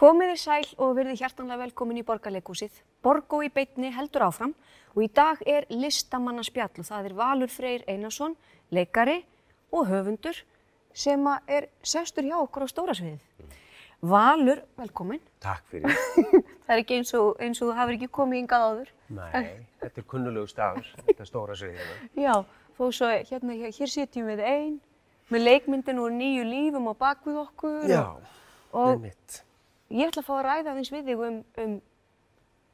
Komiði sæl og verði hjartanlega velkomin í Borgarleikúsið. Borgó í beitni heldur áfram og í dag er listamannaspjall og það er Valur Freyr Einarsson, leikari og höfundur sem er sestur hjá okkur á stóra sviðið. Valur, velkomin. Takk fyrir. Það er ekki eins og, eins og þú hafur ekki komið hingað áður. Nei, þetta er kunnulegu stafur, þetta stóra sviðið. Já, þó svo hérna, hér, sitjum við einn með leikmyndin úr nýju lífum á bakvið okkur. Já, og, með mitt. Ég ætla að fá að ræða aðeins við þig um, um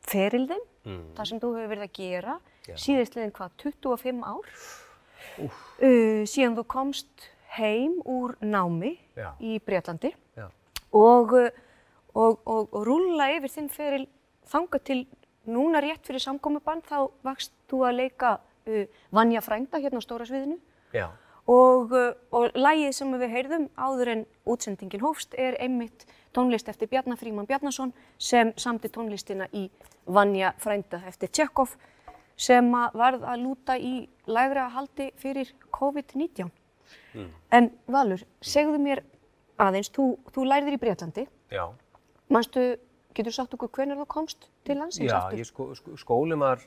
ferilðin, Mm. það sem þú hefur verið að gera, síðastliðin hvað, 25 ár, uh, síðan þú komst heim úr námi Já. í Breitlandi Já. og, uh, og, og, og rúlla yfir þinn feril þanga til núna rétt fyrir samkomiðbann þá vakst þú að leika uh, Vanja Frænda hérna á stóra sviðinu Já, og, uh, og lægið sem við heyrðum áður en útsendingin hófst er einmitt tónlist eftir Bjarnar Fríman Bjarnason sem samti tónlistina í Vanja Frænda eftir Tjekov sem að varð að lúta í lægra haldi fyrir COVID-19. En Valur, segðu mér aðeins, þú, þú lærðir í Breitlandi, já. manstu, getur sagt okkur hvenær þú komst til landsins Já, aftur? ég sko, sko, skólinn var,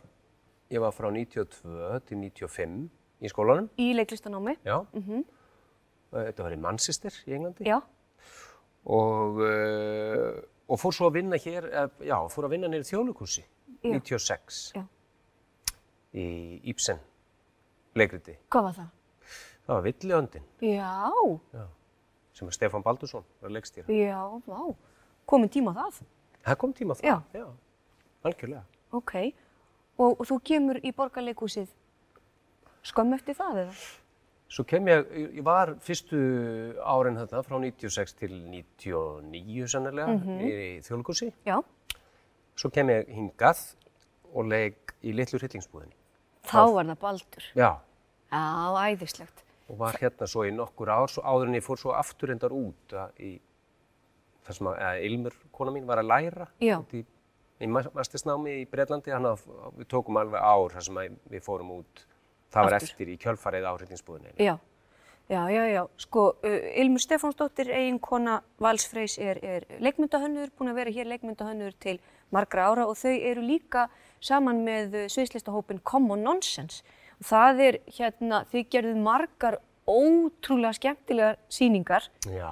ég var frá 92 til 95 í skólanum. Í leiklistanámi? Já. Þetta var í Manchester í Englandi. Já. Og, uh, og fór svo að vinna hér, eh, já, fór að vinna nýri þjóðlukursi, Já. 96, Já. í Ibsen leikriti. Hvað var það? Það var Villiöndin, Já, sem er Stefán Baldursson, var leikstýra. já, vá, komin tíma það. Það kom tíma það, Já. já, algjörlega. Ok, og, og þú kemur í borgarleikúsið skömm eftir það eða? Svo kem ég, ég var fyrstu árin þetta frá 96 til 99 sannilega í þjóðlugursi. Já. Svo kem ég hingað og leik í litlu hryllingsbúðinni. Þá var það baldur. Já, Já, æðislegt. og var hérna svo í nokkur ár, svo áður en ég fór svo aftur endar út í það sem að, Ilmur, kona mín, var að læra Já. í, í mastisnámi í Breitlandi, hann að við tókum alveg ár þar sem við fórum út, það var Aftur. eftir í kjölfarið á hryllingsbúðinni. Já, já, já, já. Sko, Ilmur Stefánsdóttir, eiginkona Vals Freys er, er leikmyndahönnur, búin að vera hér leikmyndahönnur til margra ára og þau eru líka saman með sviðslistahópin Common Nonsense. Og það er hérna, þau gerðu margar ótrúlega skemmtilegar sýningar Já.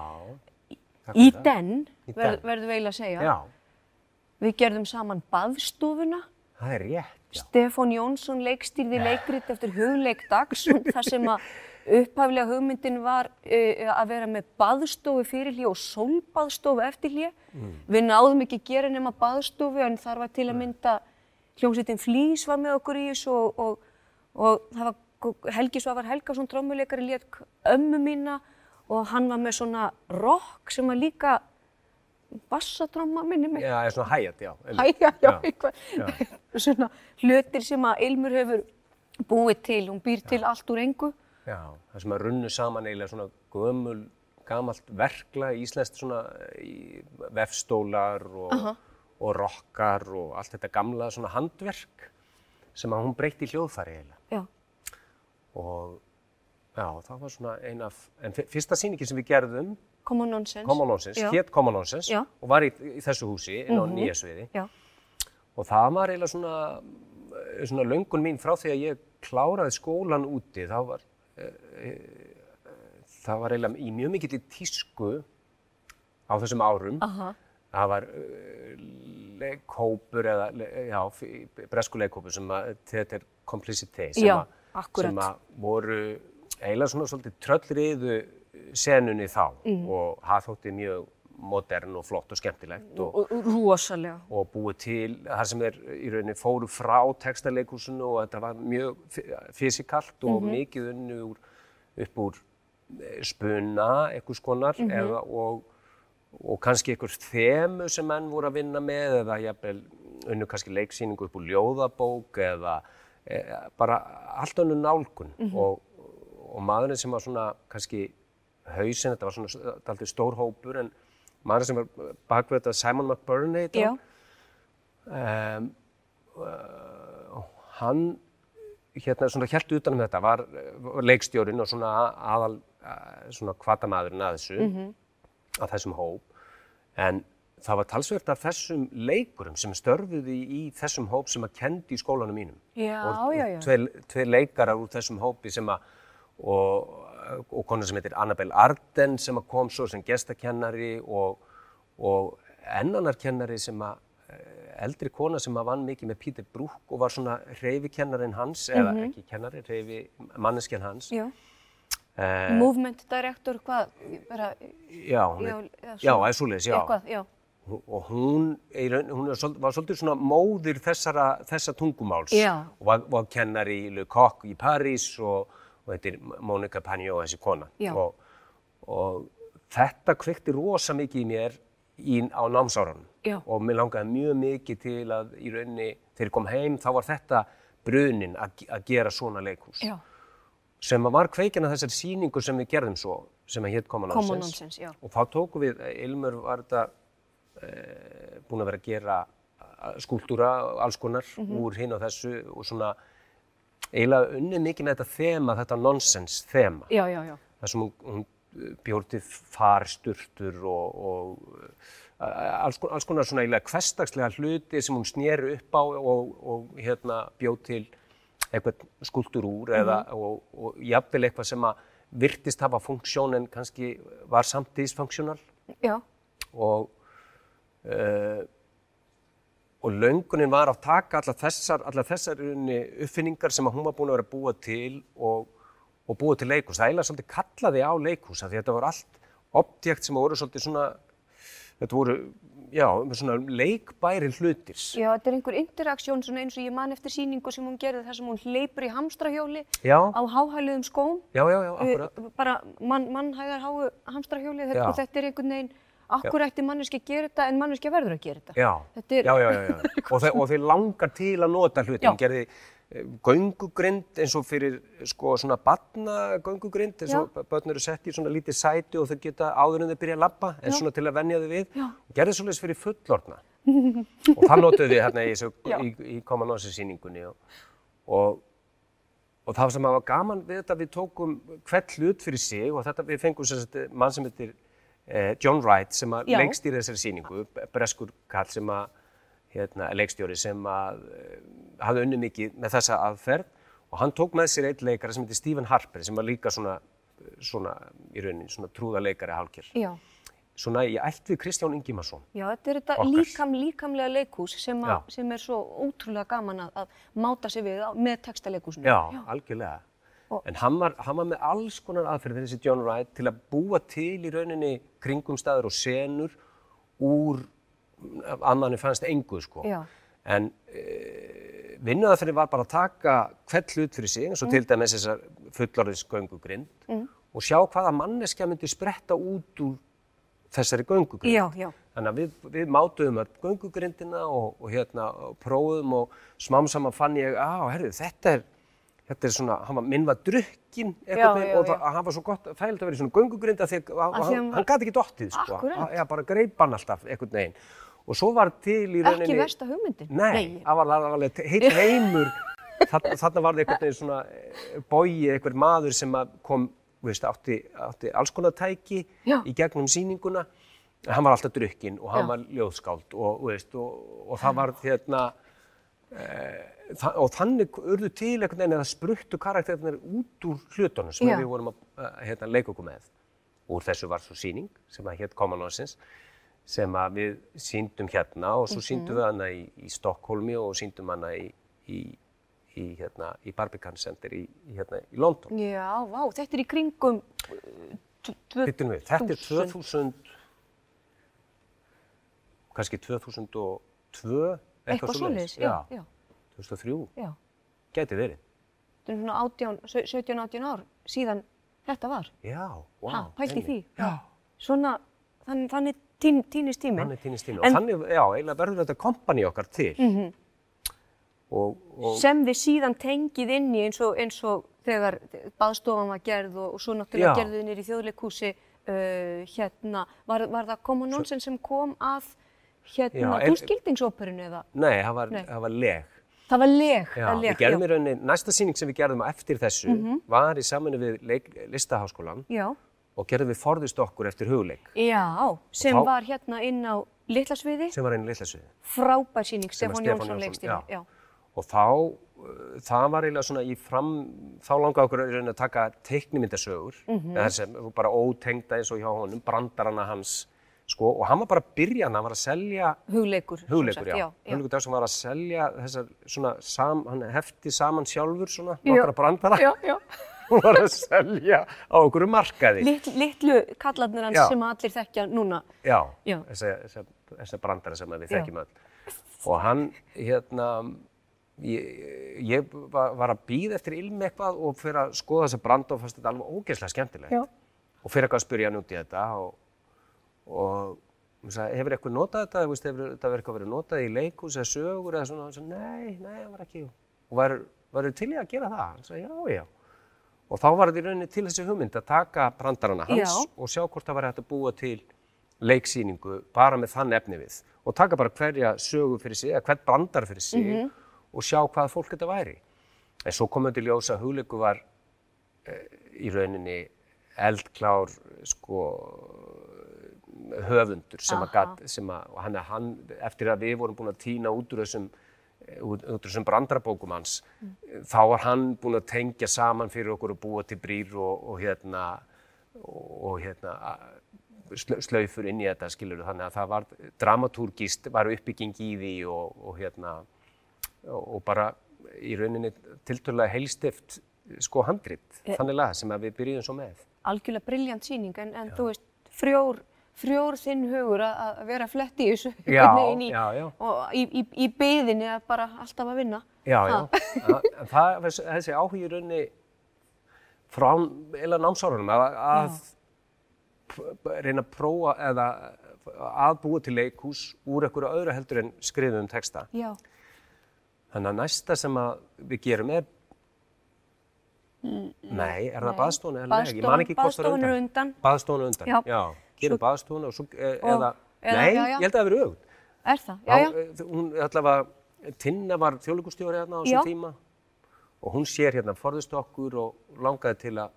í den, verður við eiginlega að segja. Já, Við gerðum saman baðstofuna. það er rétt, já. Stefán Jónsson leikstýrði leikrit eftir hugleik dags þar sem að upphaflega hugmyndin var uh, að vera með baðstofu fyrir hlið og sólbaðstofu eftir hlið. Við náðum ekki að gera nema baðstofu en þar var til að mynda hljómsveitin Flís var með okkur í þessu og, og, og það var Helgi Svavar Helgason trómuleikari létt ömmu mína og hann var með svona rock sem var líka bassatromma minni mig. Já, svona hægjart, já. Æ, já, já, Já, eitthvað, svona hlutir sem að Ilmur hefur búið til, hún býr til allt úr engu. Já, það sem að runnu saman eiginlega svona gömul, gamalt verkla, íslenskt svona í vefstólar og, og rockar og allt þetta gamla svona handverk sem að hún breytti í hljóðfæri eiginlega. Já, Og já, það var svona ein af, en fyr- fyrsta sýningin sem við gerðum, common nonsense. Common Nonsense, hétt Common Nonsense Já. og var í, í þessu húsi inn á nýja sviði. Já, Og það var eiginlega svona, eh, svona löngun mín frá því að ég kláraði skólan úti. Það var, e, e, það var eiginlega í mjög mikill í tísku á þessum árum. aha, Það var leikhópur eða, le- já, f- bresku leikhópur sem að, þetta er Complicité, sem, að- sem að voru eiginlega svona svolítið tröllriðu senunni þá. Mhm. og það þótti mjög modern og flott og skemmtilegt og, og, og búið til þar sem þeir í rauninni fóru frá textaleikúsinu og þetta var mjög fysikalt og mikið unni úr, upp úr eh, spuna einhvers konar eða, og, og kannski einhvers þemu sem menn voru að vinna með eða jafnvel unnu kannski leiksýningu upp úr ljóðabók eða e, bara allt önnu nálgun. Og, og maðurinn sem var svona kannski hausinn, þetta var svona aldrei stór hópur en maðurinn sem var bakvið þetta Simon McBurney Já, hann. um, uh, hann hérna svona helt utanum þetta var, var leikstjórin og svona aðal uh, svona kvatamæðurinn að þessu að þessum hóp en það var talsvert af þessum leikurum sem störfuði í, í þessum hóp sem að kendi í skólanum mínum. Já, og. Og tveir, tveir leikarar úr þessum hópi sem að, og, og konar sem heitir Annabelle Arden sem kom svo sem gestakennari og, og ennanarkennari sem að eh, eldri kona sem að vann mikið með Peter Brook og var svona reyfikennarinn hans, eða ekki kennari, reyfi manneskjan hans. Já. Eh, Movement director, hvað, bara, já, hún já, eitthvað, já. Og hún, er, hún var svolítið svona móðir þessara, þessa tungumáls Já. og var, var kennari í Le Coq í París og, og þetta er Monica Pagnot, þessi kona. Og, og þetta kveikti rosa mikið í mér í, á námsárunum og mér langaði mjög mikið til að í rauninni, þegar ég kom heim, þá var þetta brunin að, gera svona leikhús Já, sem var kveikin að þessari sýningu sem við gerðum svo, sem að hétt nonsense, já. Og þá tókum við, Ilmur var þetta e, búin að vera að gera skúltúra, alls konar, Mhm. úr hinn og þessu og svona eiginlega unnið mikið með þetta þema, þetta nonsens þema. Já, já, já. Það sem hún, hún bjórtið farsturtur og, og uh, alls, alls konar svona eiginlega hverstagslega hluti sem hún sneri upp á og, og hérna bjóð til eitthvað skúltur úr eða og, og jafnvel eitthvað sem að virtist hafa funksjón en kannski var samt dysfunksional Já, og uh, og löngunin var að taka allar þessar, allar þessar uppfinningar sem hún var búin að vera að búa til og, og búa til leikhús. Það eiginlega svolítið kallaði á leikhús af því að þetta voru allt objekt sem voru svolítið svona, þetta voru, já, svona leikbæri hlutir. já, þetta er einhver interaksjón svona eins og ég man eftir sýningu sem hún gerði þar sem hún hleypur í hamstrahjóli Já, á háhæluðum skóm. já, já, já, akkurat. Bara mann man hægar háu hamstrahjóli Já. og þetta er einhvern veginn, akkur ætti manneski að gera þetta en manneski verður að gera þetta. Já, Þetta já, já, já, já. Og, þeir, og þeir langar til að nota hluti. Já. Hún gerði eh, göngugrind eins og fyrir sko svona batna göngugrind eins og börn eru sett í svona lítið sæti og þau geta áður en þau byrja að labba en svona til að venja þau við. Og gerði svolítið fyrir fullorna. og það notuðu við hérna í, í, í Comanonsi sýningunni og, og Og það sem var gaman við þetta, við tókum hvert hlut fyrir sig og þetta við fengum mann sem heitir John Wright sem að Já. leikstýri þessari sýningu, breskur kall sem að, hérna, leikstjóri sem að eh, hafði unni mikið með þessa aðferð og hann tók með sér eitt leikara sem heitir Stephen Harper sem var líka svona, svona í rauninni, svona trúðaleikari hálkir. Já, Svona í ætt við Kristján Ingimarsson. já, þetta er þetta líkam, líkamlega leikhús sem, Já. að, sem er svo ótrúlega gaman að, að máta sig við með textaleikhúsinu. Já, algjörlega. En hann var, hann var með alls konar aðferð þessi John Wright til að búa til í rauninni kringumstæður og senur úr að manni fannst engu sko. Já. En e, vinnuðaðferðin var bara að taka hvert hlut fyrir sig, eins og til dæmis þessar fullorðisgöngugrind Mm. og sjá hvaða manneskja myndi spretta út úr þessari göngugrind. Já, já. Þannig að við, við mátuðum öll göngugrindina og, og hérna og prófum og smám saman fann ég, herru, þetta er, þetta er svona, hann var, minn var drukkin Já, eitthvað með já, og það, já. hann var svo gott, þægilegt að vera í svona göngugrind að því að Af því hann, hann hann gæti ekki dottið, sko. Já, bara greip hann alltaf einhvern veginn. Og svo var til í rauninni... Ekki versta hugmyndin. Nei, það var alveg heitt heimur. Þarna, var það einhvern veginn svona eh, bogi, einhver maður sem kom, veist, átti, átti alls konar tæki Já. í gegnum sýninguna. Hann var alltaf drukkinn og hann Já. var ljóðskáld og, veist, og, og það var hérna, e, þa og þannig urðu til einhvern veginn að það spruttu karakterinir út úr hlutunum sem Já. við vorum að eh, hérna, leika okkur með. Úr þessu var svo sýning sem að hétt Common Nonsense sem að við síndum hérna og svo síndum við hana í, í Stokkólmi og síndum hana í, í, í, hérna, í Barbican Center í, hérna, í London. Já, vá, þetta er í kringum uh, Byttum við, þetta er 2000. 2000, kannski 2002, Eitthvað svoleiðis, já, já, 2003, já. gæti verið. Þetta er svona 18, 17-18 ár síðan þetta var. Já, vá. Ha, pælti í því? Já, Svona, þannig, þannig tín, týnist tíminn. þannig týnist tíma. En- Og þannig, já, eiginlega verður þetta kompani okkar til. Mhm. og, og, sem við síðan tengið inn í eins og, eins og þegar baðstofan var gerð og, og svo náttúrulega Já. gerðið nýr í þjóðleikúsi uh, hérna, var, var það Nonsense sem kom að hérna, fullskildingsóperinu eða nei, það var, Nei. það var leg. Það var leg, Já, leg við gerðum í rauninni, næsta sýning sem við gerðum á eftir þessu Mhm. var í saminu við leik, listaháskólan já, og gerðum við forðist okkur eftir hugleik. já, sem þá- var hérna inn á litla sviði, sem var einu litla sviði. frábær síning, sem Stefán Jónsson leikstýri. já. Og þá, uh, það var eiginlega svona í fram, þá langaði okkur í rauninni að taka teiknimyndasögur, Mhm. mm sem voru bara ótengda eins og hjá honum, brandarana hans, sko, og hann var bara að byrja, hann var að selja Hugleikur. hugleikur, já. já, já. Hugleikur dag sem var að selja þessar svona, sam, hann hefti saman sjálfur svona, Já. nokkra brandara Já, já. og var að selja á okkur markaði. Lit, litlu kallarnir hans Já. sem allir þekkja núna. Já, þessa brandara sem við þekkjum öll. Og hann, hérna, ég, ég var, var að býða eftir ilmi eitthvað og fyrir að skoða þessa branda og fannst þetta alveg ógeðslega skemmtilegt. Já. Og fyrir eitthvað að spyrja hann út í þetta og, og hún sagði, hefur eitthvað notað þetta, hefur þetta verið eitthvað verið notað í leikus eða sögur eða svona, hann sagði, nei, nei, það var ekki. Og var, var til í að gera það? Hann sagði, já, já. Og þá var þetta í rauninni til þessi hugmynd að taka brandarana hans Já. og sjá hvort það var hægt að búa til leiksýningu bara með þann efni við og taka bara hverja sögu fyrir sig, eða hvern brandar fyrir sig Mhm. og sjá hvað fólk þetta væri. En svo komum til ljós að hugleiku var e, í rauninni eldklár sko höfundur sem að, Aha. gat, sem að og hann, hann, eftir að við vorum búin að týna út úr þessum út, úr þessum brandarabókum hans þá var hann búin að tengja saman fyrir okkur að búa til brýr og, og hérna og, og hérna slaufur inn í þetta skilur þannig að það var dramatúrgist var uppbygging í því og, og hérna og, og bara í rauninni tilturlega heilstift sko handrit. Þannig lag sem að við byrjuðum svo með. Algjörlega briljant síning en, en þú veist, frjór, frjór þinn hugur að að vera flett í þessu Já, í, já, já. og í, í, í byðinni að bara alltaf að vinna. Já, Ha. Já, það, þessi- áhugi í rauninni frá eila námsárunum að, að reyna að prófa eða að búa til leikhús úr einhverju öðru heldur en skriðum texta. Já. Þannig að næsta sem að við gerum er, nei, er það baðstofan er undan. er undan, Já. Gerum baðstofan og svo, e, Og- eða, eða- nei, já, já. ég held að það verið auðvitað. Er það? Já, já. Já, hún allavega, Tinna var þjóðlíkustjóri hérna á þessum tíma og hún sér hérna forðist okkur og langaði til að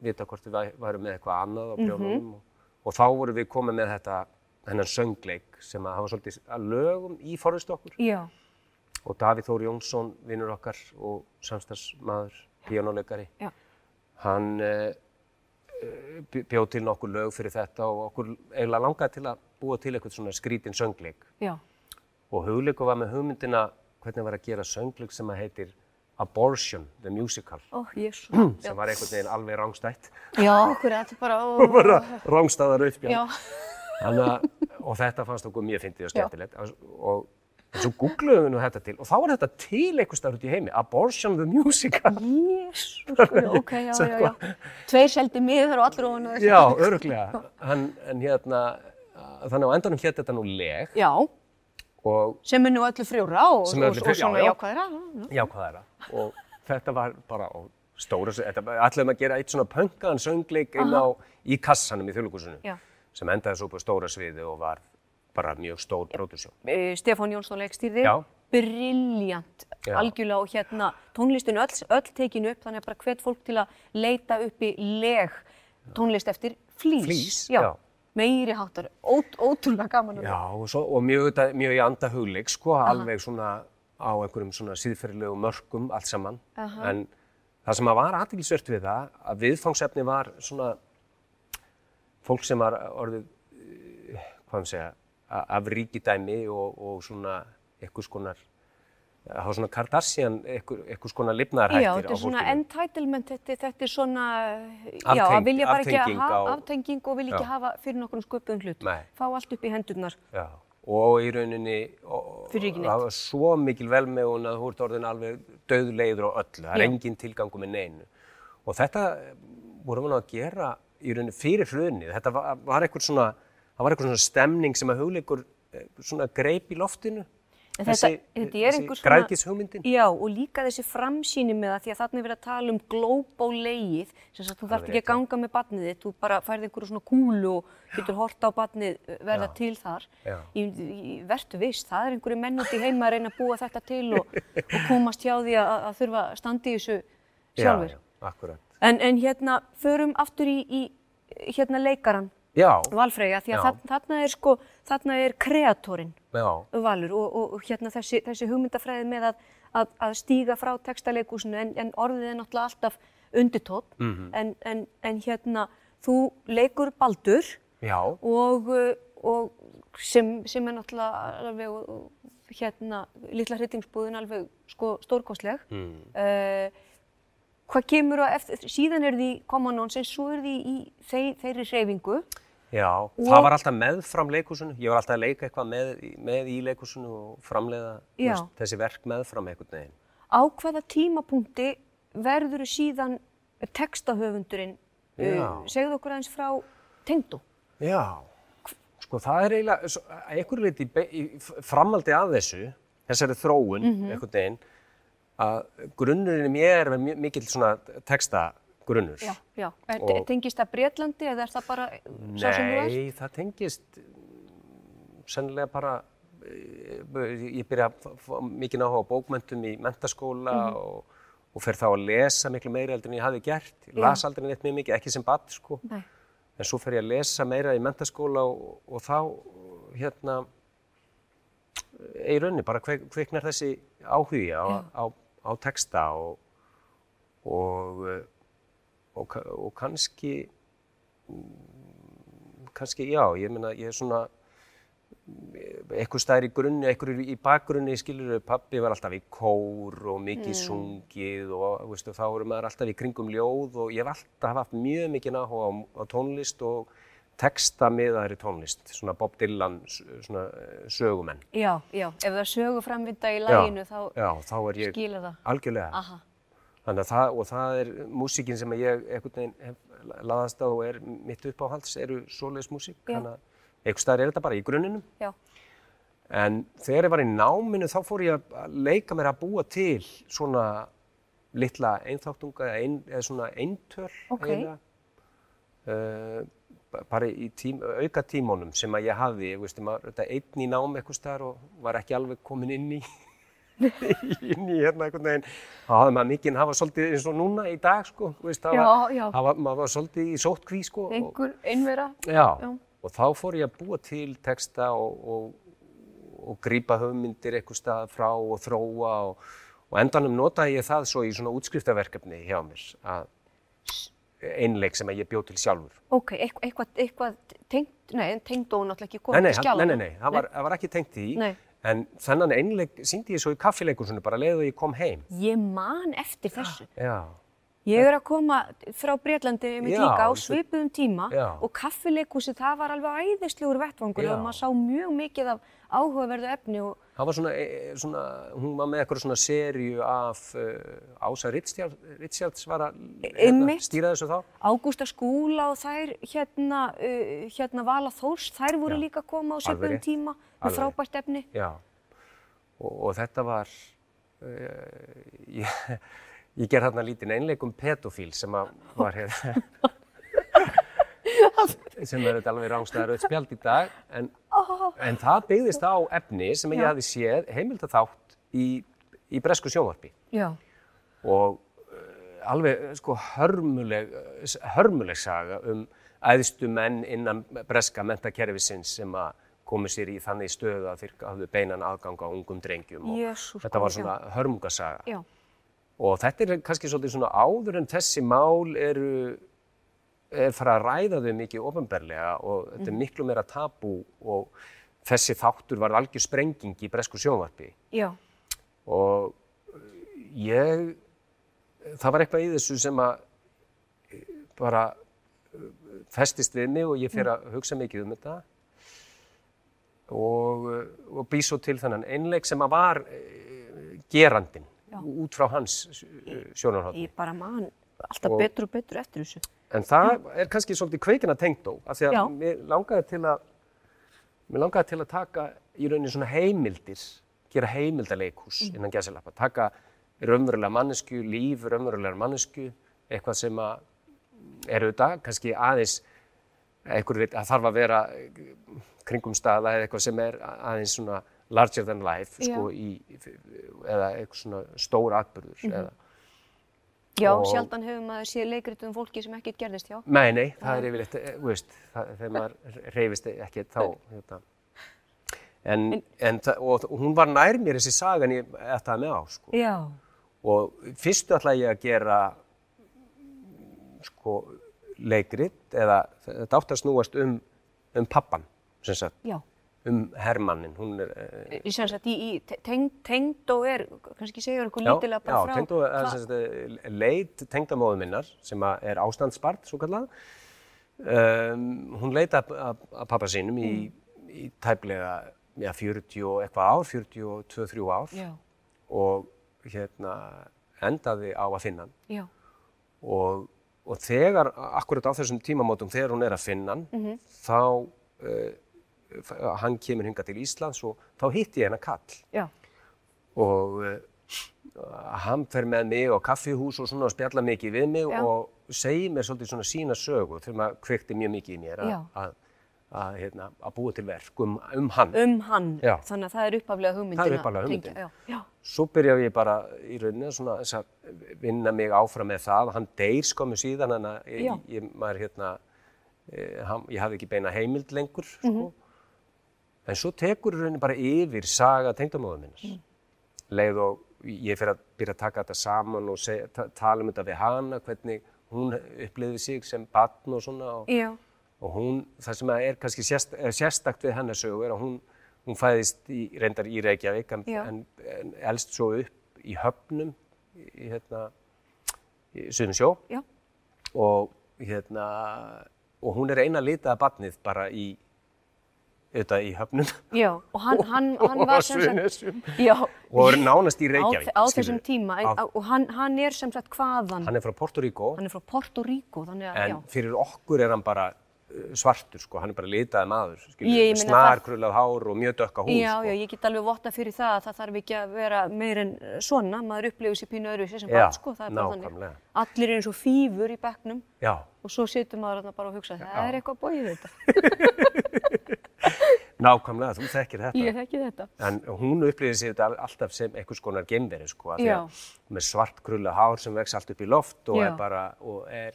vita hvort við værum með eitthvað annað á prjónunum Mhm. og, og þá vorum við komið með þetta hennan söngleik sem að hafa svolítið að lögum í forðist okkur Já. og Davíð Þór Jónsson, vinnur okkar og samstagsmaður, píjónuleikari hann uh, bjóð til nokkur lög fyrir þetta og okkur eiginlega langaði til að búa til eitthvað svona skrítin söngleik. Já. og hugleikur var með hugmyndina hvernig var að gera söngleik sem að heitir Abortion, the Musical. Ó, jésu. sem var einhvern veginn alveg rángstætt Já, okkur er þetta bara, ó, bara rángstæðar upp já. að, og þetta fannst okkur mjög fyndið og skemmtilegt. Og, og en svo googluðum við nú þetta til og þá var þetta til einhver starf út í heimi Abortion, the Musical Jésu, ok, já, já, já. Tveir seldi miður og allir ofan þessu. já, öruglega en, en hérna þannig á endanum hétt þetta nú leg Já, og sem er nú öllu frjóra og, er og, öllu og frjóra, svona já, já. jákvæðra. já. Já, hvað er það? Og þetta var bara á stóra, þetta ætlaðum að gera eitt svona pönkaðan söngleik inn á, í kassanum í þjóðlíkusinu Já. sem endaði svo upp á stóra sviði og var bara mjög stór pródusjón. Eh, Stefán Jónsson leikstýrði, Já. algjörlega og hérna tónlistin öll, öll tekin upp, þannig að bara hvet fólk til að leita upp í leg tónlist eftir flýs. Flís, já. já. Meiri háttar, ót, ótrúlega gaman. Já, og, svo, og mjög, mjög í anda hugleik, sko, alveg svona á einhverjum svona síðferðilegu mörkum allt saman. Aha. En það sem að var aðtilsvert við það, að viðfangsefni var svona fólk sem var orðið, eh, hvað maður segja, af ríkidæmi og, og svona einhvers konar, það var svona Kardashian, einhvers konar lifnaðarhættir Já, á þetta er svona fólkinu. entitlement, þetta, þetta er svona, já, Afteng- að vilja bara ekki aftenging hafa aftenging og vilja ekki Já. hafa fyrir nokkur sköpuðum hlut. Nei. Fá allt upp í hendurnar. Já, og í rauninni, og, það var svo mikil velmegun að þú ert orðin alveg döðleiður á öllu, það er Já. engin tilgangu með neinu. Og þetta vorum við að gera í rauninni fyrir hrunið, þetta var, var eitthvað svona, það var eitthvað svona stemning sem að hugleikur eh, svona greip í loftinu. En þetta- þetta einhver svona- Græðkishugmyndin. Já, og líka þessi framsýni með það, því að þarna er verið að tala um glóbóleið, sem sagt, þú þarf ekki að ganga með barnið þitt, þú bara færði einhverju svona kúlu og getur hort á barnið uh, verða Já. til þar. Já. Í, í, vertu viss, það er einhverju menn út í heima að reyna að búa þetta til og, og komast hjá því að, að þurfa að standa í þessu sjálfur. Já, já. En, en hérna, förum aftur í, í hérna leikaran Valfreyja, því að þarna, er sko, þarna er kreatorinn já, Valur og, og, og hérna þessi, þessi hugmyndafræði með að, að, að stíga frá textaleikúsinu en, en orðið er náttúrulega alltaf undirtótt Mhm. en, en, en hérna þú leikur Baldur og, og sem, sem er náttúrulega alveg hérna litla hryllingsbúðin alveg sko stórkostleg. Mm. uh, hvað kemur á eftir, síðan er því Common Nonsense, svo er því í þeir, þeirri hreyfingu já. Það var alltaf meðfram leikhúsinu. Ég var alltaf að leika eitthvað með, með í leikhúsinu og framleiða veist, þessi verk meðfram einhvern veginn. á hvaða tímapunkti verður síðan textahöfundurinn uh, segðu okkur aðeins frá tengdu Já, sko það er eiginlega, að einhverju leiti í be- í f- framhaldi af þessu, þessari þróun, einhvern veginn, að grunnurinn mér er mi- mikill svona textagrunnur. já, já. Er, Og- tengist það Breitlandi eða er það bara sá sem þú ert? Nei, það tengist mm, sennilega bara, eh, ég byrja mikið áhuga á bókmentum í mentaskóla Mhm. og, og fer þá að lesa miklu meira heldur en ég hafði gert. Ég las aldrei neitt mjög mikið, ekki sem badd sko. Nei. En svo fer ég að lesa meira í mentaskóla og, og þá hérna í rauninni bara kvik, kviknar þessi áhugi á, á, á texta og og, eh, og, og kannski mm, kannski já, ég meina ég er svona eitthvað stær í grunni, eitthvað í bakgrunni skilur pappi var alltaf í kór og mikið sungið og veistu, þá eru maður alltaf í kringum ljóð og ég hef alltaf haft mjög mikið áhuga á, á tónlist og texta miðaðri tónlist, svona Bob Dylan svona eh, sögumenn. Já, já, ef það sögu framvinda í læginu þá já, þá er ég skilur það. algjörlega. Aha, Þannig að það, og það er músíkin sem ég einhvern veginn hef laðast á og er mitt uppáhalds, eru svoleiðis músík. Þannig að einhvers staðar er þetta bara í grunninum. já, En þegar ég var í náminu þá fór ég að leika mér að búa til svona litla einþáttunga eða, ein, eða svona eintöl Ok. eiginlega. Uh, ba- bara í tím, auka tímónum sem að ég hafði, ég veist, maður, þetta einn í nám eitthvað staðar og var ekki alveg komin inn í inn í hérna einhvern veginn þá hafði maður mikið hafa svolítið eins og núna í dag sko, veist, það var, það var, var svolítið í sótkví sko einhver einvera. Já, Já. og þá fór ég að búa til texta og, og, og grípa hugmyndir eitthvað stað frá og þróa og, og endanum notaði ég það svo í svona útskriftaverkefni hjá mér að einleik sem ég bjóð til sjálfur. Ok, eitthvað, eitthvað, tengt, nei, en tengd og náttúrulega ekki komið til skjála. nei, nei, nei, það var, það var ekki tengt því, Nei. En þennan einleik síndi ég svo í kaffileikursunni bara leið og ég kom heim. Ég man eftir þessu. Já, Ég er að koma frá Breitlandi með Já, líka á svipuðum tíma Já. og kaffileikhúsi það var alveg æðislegur vettvangur og maður sá mjög mikið af áhugaverðu efni og það var svona, e, e, svona hún var með eitthvað svona serju af uh, Ása Ritstjards var að hérna, stýra þessu þá. Ágústa Skúla og þær hérna, uh, hérna Vala Þórs, þær voru Já. líka að koma á svipuðum rétt. tíma með frábært efni. Já, og, og þetta var, uh, ég, ég ger þarna lítinn einleik um pedofíl sem að var hér, sem er þetta alveg rángstæðar auðvitað spjald í dag, en, en það byggðist á efni sem ég Já. hafði séð heimildaþátt í, í bresku sjónvarpi Já. og uh, alveg sko hörmuleg, hörmuleg saga um æðstu menn innan breska mentakerfisins sem að komu sér í þannig stöðu að þeir hafðu beinan aðgang á ungum drengjum og Jesús, þetta var svona hörmungasaga Já. Og þetta er kannski svolítið svona áður en þessi mál eru er fara að ræða þau mikið ofinberlega og þetta er miklu meira tabú og þessi þáttur var algjör sprenging í bresku sjónvarpi Já. og uh, ég það var eitthvað í þessu sem að uh, bara uh, festist við mig og ég fer að hugsa mikið um þetta og, og bý svo til þennan einleik sem að var gerandin. Út frá hans uh, sjónarhótt Ég bara man alltaf Og- betur og betur eftir þessu. en það er kannski svolítið kveikina tengdó af því að Já. mér langaði til að mér langaði til að taka í rauninni svona heimildir gera heimildaleikhús Mm. innan gæsalappa taka raunverulega mannesku, líf raunverulega mannesku eitthvað sem að er auðvitað kannski aðeins veit að þarf að vera kringum staða eða eitthvað sem er aðeins svona larger than life Já. sko, í, eða eitthvað svona stór atbyrður Mhm. eða Já, Og- sjaldan hefur maður séð leikrit um fólki sem ekkert gerðist hjá. Nei, nei, það er yfirleitt, eh, veist, það, þegar maður reyfist ekki þá, hérna. En, en, það- og, og hún var nær mér þessi sagan ég ætti með á, sko. Já. Og fyrstu ætla ég að gera, sko, leikrit eða þetta átti að snúast um, um pappan, sem sagt, Já. Um hermannin. Hún er, eh, Í sem sagt, í, í teng, tengd og er, kannski okkur já, lítilega bara já, frá. tengd og, hva- sem sagt, eh, leit tengdamóðu minnar, sem er ástandsbarn, svo kallað. Um, hún leita að pappa sínum í, í tæplega já, 40 og eitthvað ár, 42-3 ár Já, og hérna endaði á að finna hann já, og, og þegar, akkurat á þessum tímamótum þegar hún er að finna hann Mhm. þá uh, hann kemur hinga til Íslands og þá hitti ég hennar kall já, og uh, hann fer með mig á kaffihús og svona og spjalla mikið við mig Já. og segir mér svolítið svona sína sögu þegar maður kveikti mjög mikið í mér að, að, hérna, búa til verk um, um hann. um hann. Já. Þannig að það er uppaflega hugmyndina. Það er upphaflega tengja- hugmyndin. Já, já, Svo byrjaði ég bara í rauninni svona að vinna mig áfram með það. Hann deyr skömmu síðan en að ég, ég, maður hérna, eh, hann, ég hafði ekki beina heimild lengur. Sko. Mhm. En svo tekur í rauninni bara yfir saga tengdamóðu minnar. Mm. Leið og ég fyrir að byrja að taka þetta saman og seg, ta, tala um þetta við hana, hvernig hún upplifði sig sem batn og svona. Og, og hún, það sem er kannski sérst, er sérstakt við hennar sögu er að hún, hún fæðist í, reyndar í Reykjavík en, en, en elst svo upp í höfnum í, hérna, í Suðum sjó já, og, hérna, og hún er eina litaða barnið bara í, auðvitað í höfnum já. Og hann, hann, hann og á var sem sagt, Suðurnesjum já. og nánast í á, Reykjavík. á skilurðu. þessum tíma. Á- og hann, hann er sem sagt hvaðan? Hann er frá Porto Rico Hann er frá Porto Rico, þannig að, en já. fyrir okkur er hann bara uh, svartur, sko, hann er bara litaði maður, Ég- ég meina snar það- krullað hár og mjög dökka húð, Já, sko. já, ég get alveg votta fyrir það að það þarf ekki að vera meir en eh, svona, maður upplifir sér pínu öðru sem Já, barn, sko, er. Allir er eins og fýfur í bekknum Já, og svo situr maður bara og hugsa, það er eitthvað bóið þetta. nákvæmlega, þú þekkir þetta. Ég þekki þetta. En hún upplýðir sig þetta alltaf sem einhvers konar geimveri, sko, Já. að með svart krulla hár sem vex allt upp í loft og Já. er bara, og er,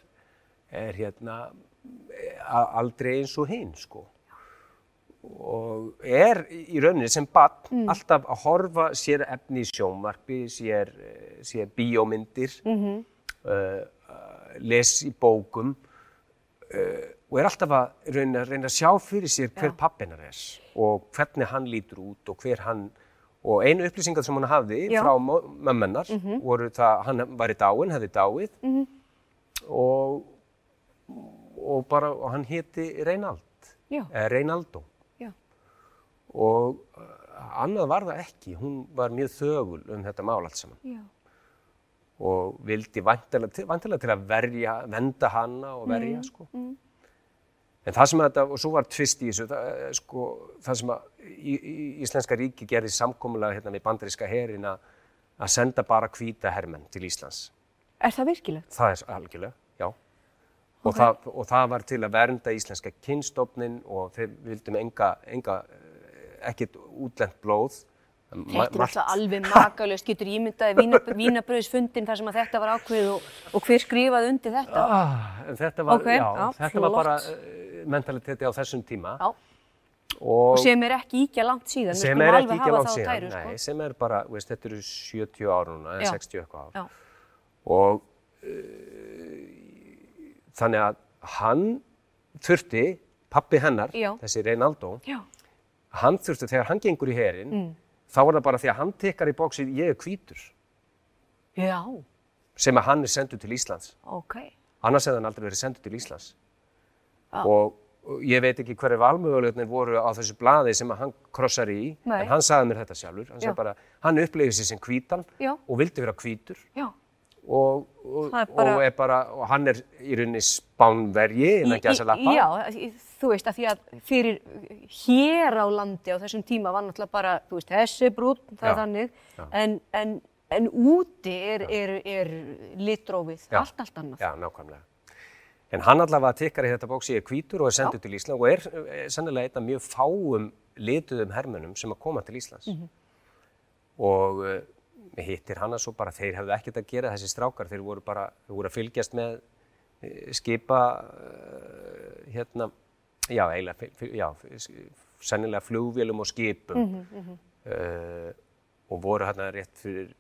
er hérna a- aldrei eins og hinn, sko. Og er í rauninni sem barn Mm. alltaf að horfa sér efni í sjónvarpi, sér, sér bíómyndir, Mhm. -hmm. uh, les í bókum uh, og er alltaf að reyna, reyna að sjá fyrir sér hver pappinar er og hvernig hann lítur út og hver hann og einu upplýsingar sem hún hafði Já. Mhm. frá mömmennar voru það hann var í dáin, hefði dáið Mhm. og, og bara og hann Já. eða Reinaldo Já, og annað var það ekki hún var mjög þögul um þetta mál allt saman já, og vildi vantilega til, til að verja, venda hana og verja, Mm, sko. En það sem að þetta, og svo var tvist í þessu, það, eh, sko, það sem að í, í, Íslenska ríki gerði samkomulega hérna við bandaríska herin að senda bara hvíta hermenn til Íslands. er það virkilegt? Það er algjörlega, já. Og, Ok. það, og það var til að vernda íslenska kynstofnin og þeir vildum enga, enga eh, ekkert útlent blóð. Þetta er alltaf alveg makalöst, getur ímyndaði vínabröðsfundin þar sem að þetta var ákveð og, og hver skrifaði undir þetta? Ah, þetta var, Ok, já, já, þetta var bara mentaliteti á þessum tíma. Já, Og, og sem er ekki íkja langt síðan, við skulum er alveg hafa það á síðan, tæru, nei, sko. sem er bara, veist, þetta eru 70 ár núna, eða Já. 60 eitthvað ár. Já, Og uh, þannig að hann þurfti, pappi hennar, Já. þessi Reinaldo, já, hann þurfti, þegar hann gengur í herin, Mm. þá var það bara því að hann tekkar í bóksið, ég er hvítur, já, sem að hann er sendur til Íslands. ok, Annars hefði hann aldrei verið sendur til Íslands. Já. Og, ég veit ekki hverju valmögulegnir voru á þessu blaði sem hann krossar í, Nei. en hann sagði mér þetta sjálfur. Hann bara, hann upplifið sér sem hvítan Já. og vildi vera hvítur já. og, og, er bara- og, er bara, og hann er í rauninni spánverji innan Í- gæsa lappa. Já, þú veist að því að fyrir hér á landi á þessum tíma var náttúrulega bara, þú veist, þessi brún, það er þannig, já. en, en, en úti er, er, er litrófið, allt, allt annað. Já, nákvæmlega. En hann allavega tekkar í þetta bóksi er hvítur og er sendur til Ísland og er, er sennilega einn af mjög fáum lituðum hermönum sem að koma til Íslands. Mhm. Og uh, hittir hana svo bara, þeir hefðu ekkert að gera þessi strákar, þeir voru bara, þeir voru að fylgjast með eh, skipa, uh, hérna, já, eiginlega, já, sennilega flugvélum og skipum uh, og voru hérna rétt fyrir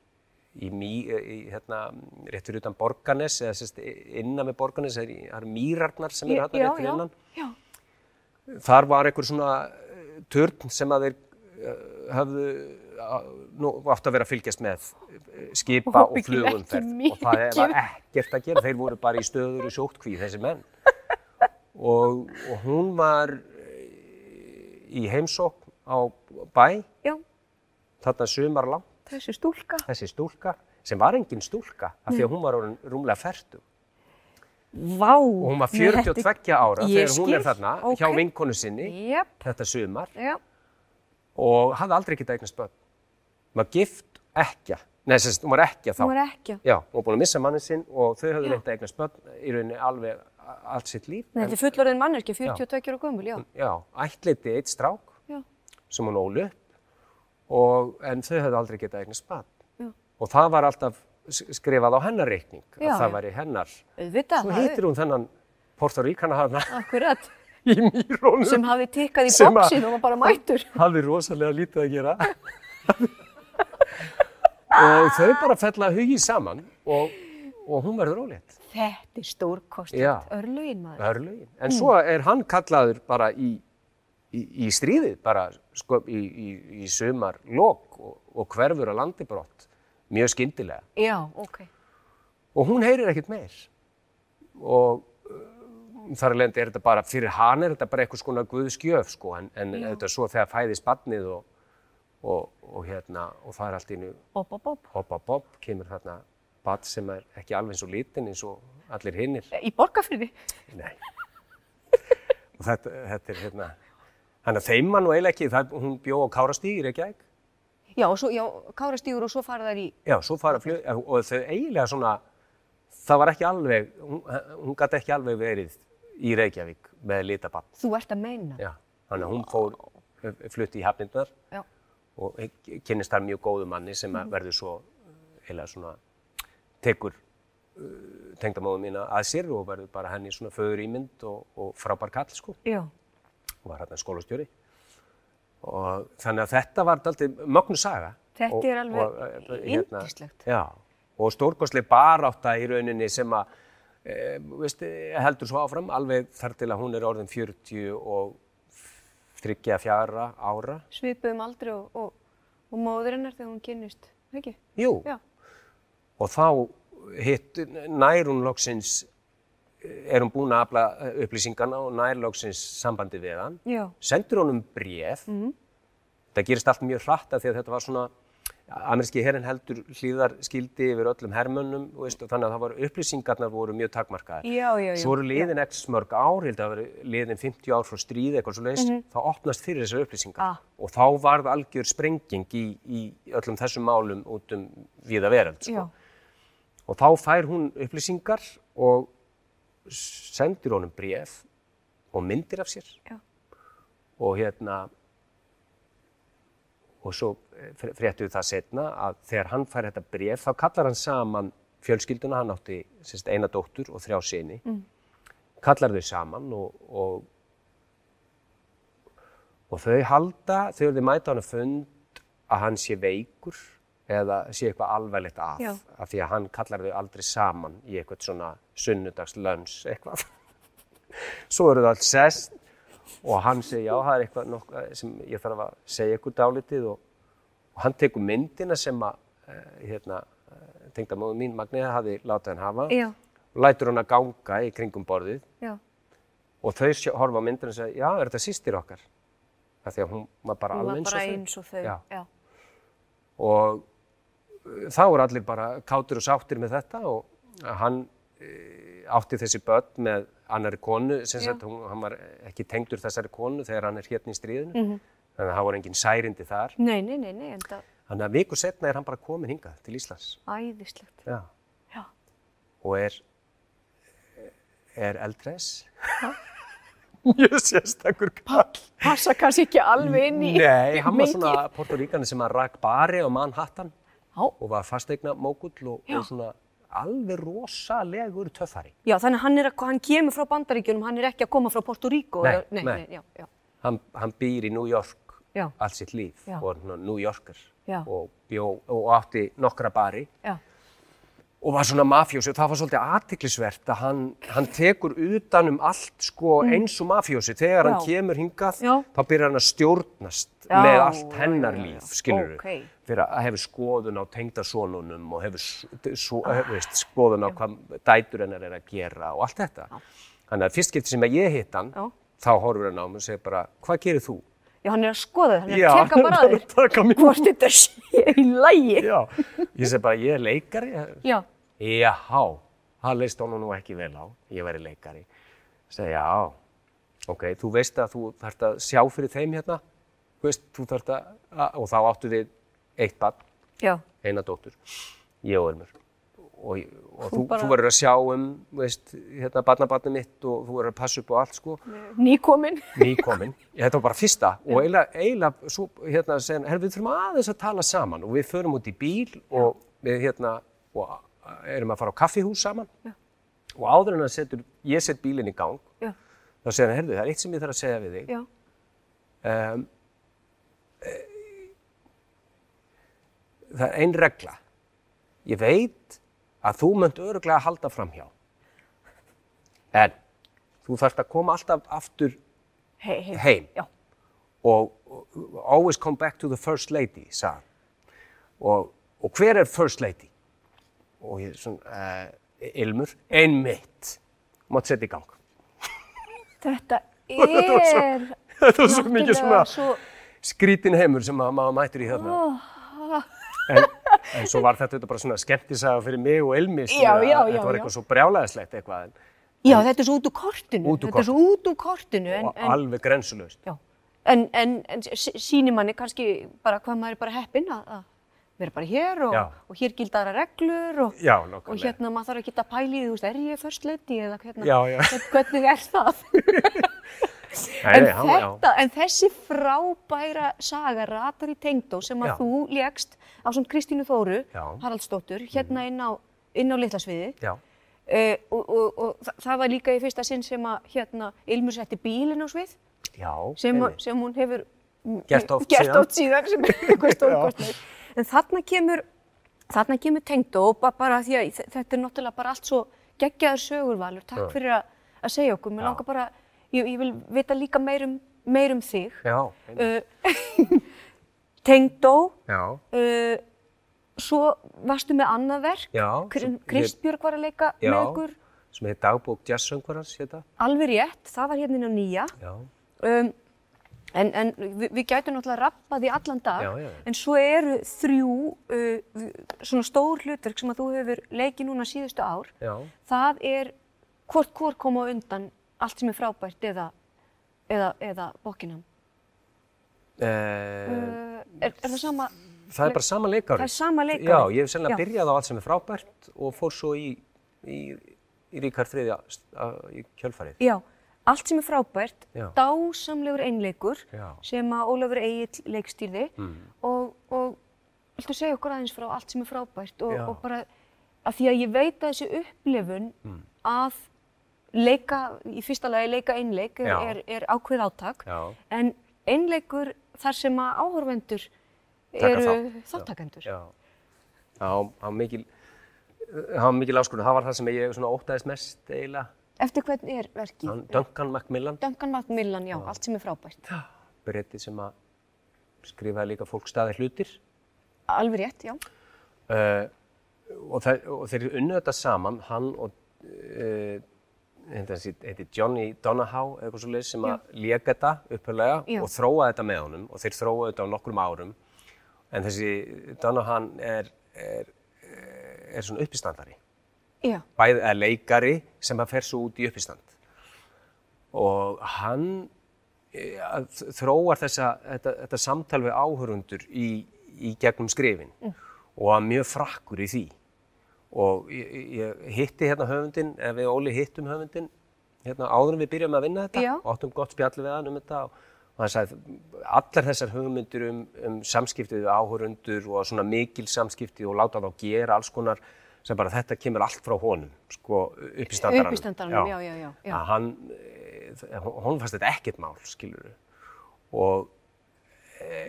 í, í hérna, rétt fyrir utan Borganes eða sérst innan með Borganes það er- eru mýrarnar sem eru hérna Já, rétt fyrir já, innan. já. þar var einhver svona eh, turn sem að þeir höfðu eh, nú átt að vera að fylgjast með eh, skipa Og og flugumferð. og það var ekkert að gera, þeir voru bara í stöður í sóttkví þessi menn. Og, og hún var í heimsókn á bæ. Já, þarna sumar langt, þessi stúlka. þessi stúlka sem var engin stúlka af því að hún var rúmlega ferdu Vá. og hún var 42 ára Ég þegar hún er þarna ok. hjá vinkonu sinni Jep, þetta sumar já. og hafði aldrei getað eignast börn. Hún var gift ekkja, nei, sérst, hún var ekkja þá. Hún var ekki. Já, hún var búin að missa mannin sinn og þau reynt að eignast börn í rauninni alveg allt sitt líf. Nei, þetta er fullorðin manneski, 42 ára gömul, já. Já, ættleiti eitt strák Já, sem hún ól upp og, en þau höfðu aldrei getað eignast. Já. Og það var alltaf skrifað á hennar reikning, Já, að það já. væri hennar. auðvitað. Svo hittir hún þennan Porto Ríkana hana Akkurat. í mýrónum. Sem hafði tikkað í að- bóksin og var bara mættur. hafði rosalega lítið að gera og þau bara fella hugi saman og, og hún verður ólétt Þetta er stórkostið. Örlögin maður. örlögin, en svo er hann kallaður bara í, í, í stríðið bara sko, í, í, í sumar lok og, og hverfur á landi brott mjög skyndilega Já, ok. og hún heyrir ekkert meir og uh, þar alveg er þetta bara, fyrir hann er þetta bara eitthvað skona guðskjöf sko, en, en þetta er svo þegar fæðist barnið og, og, og hérna, og það er allt í einu Bob, bob, bob. hopp, hopp, hopp, kemur þarna barn sem er ekki alveg eins og lítinn eins og allir hinnir. Í borgarfyrði. Nei. og þetta, þetta er hérna, þannig að þeim mann og eiginlega ekki, það, hún bjó á Kárastíð í Reykjavík. Já, svo, já, kárastígur og svo fara þær í, Já, svo fara flug, og þau eiginlega svona, það var ekki alveg, hún, hún gæti ekki alveg verið í Reykjavík með litabann. þú ert að meina. Já, þannig að hún fór, flutti í Hafnindar Já. og kynnist þar mjög góðu manni sem mm. verður svo eiginlega svona, tekur uh, tengdamóðu mína að sér og verður bara henni svona föður ímynd og, og frábær kall sko Já. Var hérna skólastjóri og þannig að þetta var daldið mögnu saga Þetta Og- er alveg eh, hérna, yndislegt. já, og stórkostlega barátta í rauninni sem að e, veist, heldur svo áfram alveg þar til að hún er orðin 40 og þryggja fjara ára Svipuðum aldrei og, og, og móðurinnar þegar hún kynnist, ekki? Jú, Já. og þá hitt, nær er hún búin að afla upplýsingana og nær loksins sambandi við hann Já. sendur honum bréf Mhm. það gerist allt mjög hratt af því að þetta var svona ameríski herrin heldur hlýðar skildi yfir öllum hermönnum og veist, og þannig að það var upplýsingarnar voru mjög takmarkaðar Já, já, já. svo eru liðin ekki smörg ár, held að það veri liðin 50 ár frá stríði eitthvað svo leiðist, þá opnast fyrir þessar upplýsingar. Ah. og þá varð algjör sprenging í, í öllum þessum málum út um viða veröld sko. og þá fær hún upplýsingar og sendir honum bréf og myndir af sér Já. og hérna og svo fréttu það setna að þegar hann fær þetta bréf þá kallar hann saman fjölskylduna, hann átti sérst, eina dóttur og þrjá sinni mm. kallar þau saman og, og og þau halda þau mæta hann að fund að hann sé veikur eða sé eitthvað alveglegt að Já. af því að hann kallar þau aldrei saman í eitthvað svona sunnudags lönns eitthvað svo eru þau alls sest og hann segi já það er eitthvað nokkuð sem ég þarf að segja ykkur dálítið og, og hann tekur myndina sem að uh, hérna, uh, tengdamóðu mín Magniða hafi látið hann hafa Já. og lætur hann að ganga í kringum borðið Já. og þau horfa á myndina og segja já er þetta sýstir okkar af því að hún var bara Hún var alveg eins og bara þau eins og þau. Og þá er allir bara kátur og sáttir með þetta og hann uh, átti þessi börn með annari konu, sem Já. sagt, hún, hann var ekki tengdur þessari konu þegar hann er hérna í stríðinu, Mhm. þannig að það voru engin særindi þar. Nei, nei, nei, nei, en það Þannig að viku setna er hann bara komin hingað til Íslands. æðislegt. Já. Já. Og er, er eldres. Mjög sérstakur kall. Passa kannski ekki alveg inn í Nei, hann var svona porturíkani sem að rak bari á Manhattan. Já. Og var fastegna mógull og, og svona alveg rosalegur töffari. Já, þannig hann, að- hann kemur frá Bandaríkjunum, hann er ekki að koma frá Porto Rico. Nei, nei, nei. nei, já, já, Hann, hann býr í New York Já. allt sitt líf og New Yorker og, bjó, og átti nokkra bari já, og var svona mafjósi og það var svolítið aðtiklisvert að hann, hann tekur utan um allt sko eins og mafjósi þegar hann Mm. Já. kemur hingað Já. þá byrjar hann að stjórnast Já, með allt hennar líf skilur Ókei. fyrir að hefur skoðun á tengdasonunum og hefur s- svo, ah. veist, skoðun á hvað dætur hennar er að gera og allt þetta þannig að fyrst skipti sem að ég hitt hann þá horfur hann á mig og segir bara hvað gerir þú? Já, hann er að skoða það, hann er Já, að teka bara að hann þér. Hvort þetta sé í lægi. Já, ég segi bara ég er leikari Já, Jáhá, það leist honum nú ekki vel á, ég væri leikari. Segði, já, ok, þú veist að þú þarft að sjá fyrir þeim hérna, þú veist, þú þarft að, og þá áttu við eitt barn, já, eina dóttur, ég og Elmur. Og, og þú, bara- þú verður að sjá um, veist, hérna, barnabarnið mitt og þú verður að passa upp á allt, sko, nýkomin. nýkomin. Þetta var bara fyrsta. Og eiginlega, hérna, við þurfum aðeins að tala saman og við förum út í bíl og við, hérna, og erum að fara á kaffihús saman. Já. og áður en að setur, ég set bílinn í gang Já, þá segir hann, herðu, það er eitt sem ég þarf að segja við þig. Já, um, e, það er ein regla. Ég veit að þú mönt öruglega halda fram hjá en þú þarft að koma alltaf aftur hei, hei. heim Já, og, always come back to the first lady, sagði hann. Og, og hver er first lady? Og ég svona, uh, Ilmur, einmitt. Mátt setja í gang. þetta er Þetta var svo mikið svona skrítin heimur sem að maður mættur í þarna. En, en svo var þetta bara svona skemmtisaga fyrir mig og Ilmi. skilur, Já, já, já, Þetta var eitthvað svo brjálæðislegt eitthvað en, já, þetta er svo út úr kortinu. Út úr þetta er svo út úr kortinu, en, og en, alveg grensulöst. já, en, en, en s- sýnir manni kannski bara hvað maður er bara heppinn að, að vera bara hér og, og hér gildara reglur og, og hérna maður þarf að í því, þú veist, er ég first lady eða hérna, hvernig er það? En, nei, hann- þetta, en þessi frábæra saga ratar í tengdó sem að Já. þú légst á svona Kristínu Þóru, Já. Haraldsdóttur, hérna inn á, inn á litlasviði. Já, Uh, og, og, og þa- það var líka í fyrsta sinn sem að hérna Ilmur setti bílinn á svið já. sem, sem hún hefur mm, Gert oft síðan. síðan sem er eitthvað stórkostnið. En þarna kemur, þarna kemur tengdó ba- bara því að þe- þetta er náttúrulega bara allt svo geggjaður sögurvalur. Takk fyrir að, að segja okkur. Mér langar bara, ég, ég vil vita líka meir um, meir um þig. Já. Uh, tengdó, já, uh, svo varstu með annað verk. já. Kristbjörg var að leika Já. með ykkur. sem heit dagbók jazzsöngvarans, hérna. Alveg rétt, það var hérna nýja. Já, Um, en, en við, við gætum náttúrulega rappað í allan dag, Já, já, já. en svo eru þrjú uh, svona stór hlutverk sem að þú hefur leikið núna síðustu ár. já. Það er hvort hvort koma undan allt sem er frábært eða, eða, eða Buckingham. Uh, Uh, er, er það sama, það er bara sama leikari. það er sama leikari? Já, ég hef sennilega Já. byrjað á allt sem er frábært og fór svo í, í, í Ríkard þriðja í kjölfarið. Já, allt sem er frábært, Já. dásamlegur einleikur Já. sem að Ólafur Egil leikstýrði Mm. og, og viltu segja okkur aðeins frá allt sem er frábært og, og bara að því að ég veit að þessi upplifun Mm. að leika, í fyrsta lagi leika einleik er, Já. er, er ákveð átak Já. en einleikur þar sem að áhorfendur Taka eru þátt. þáttakendur. Já, já, það var mikil, mikil áskurinn. Það var það sem ég svona óttaðist mest eiginlega. Eftir hvern er verkið? Hann- Duncan Macmillan, Duncan Macmillan, já, allt sem er frábært. breyti sem að skrifaði líka fólk staði hlutir. Alveg rétt, já. Uh, og, það, og þeir unnu þetta saman, hann og uh, heiti Johnny Donahoe eða eitthvað svo sem að léka þetta upphörlega og þróa þetta með honum og þeir þróa þetta á nokkrum árum. En þessi Donahoe er, er, er svona uppistandari Já, bæði eða leikari sem að fer svo út í uppistand. Og hann að þróar þessa, þetta, þetta samtal við áhörundur í, í gegnum skrifin. Og að mjög frakkur í því og ég, ég hitti hérna höfundin, við Óli hittum höfundin hérna áður en við byrjum að vinna þetta Já. og áttum gott spjalli við hann um þetta og og hann sagði allar þessar hugmyndir um, um samskiptið við áhörundur og svona mikil samskipti og láta þá gera alls konar sem bara þetta kemur allt frá honum sko upp í standaranum. Upp í standaranum, já, já, já. já. Að hann, eh, honum fannst þetta ekkert mál, skilur við. Og, e,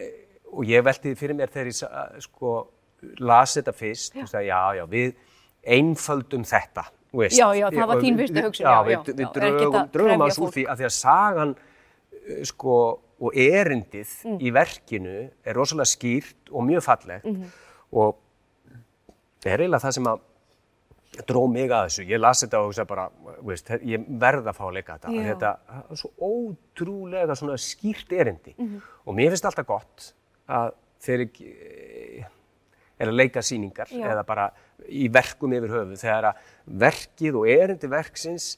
og ég veldi fyrir mér þegar ég eh, sko lasi þetta fyrst, þú veist að já, já, við einföldum þetta, veist. Já, já, það var þín fyrstu hugsun, já, já. Já, við, við drögum, drögum að svo því að því að sagan sko og erindið mm. í verkinu er rosalega skýrt og mjög fallegt mm -hmm. og það er eiginlega það sem að dró mig að þessu. Ég las þetta og hugsa bara, veist, ég verða að fá að leika þetta. Þetta er svo ótrúlega svona skýrt erindi mm -hmm. og mér finnst alltaf gott að þeir er að leika síningar Já. eða bara í verkum yfir höfu þegar að verkið og erindi verksins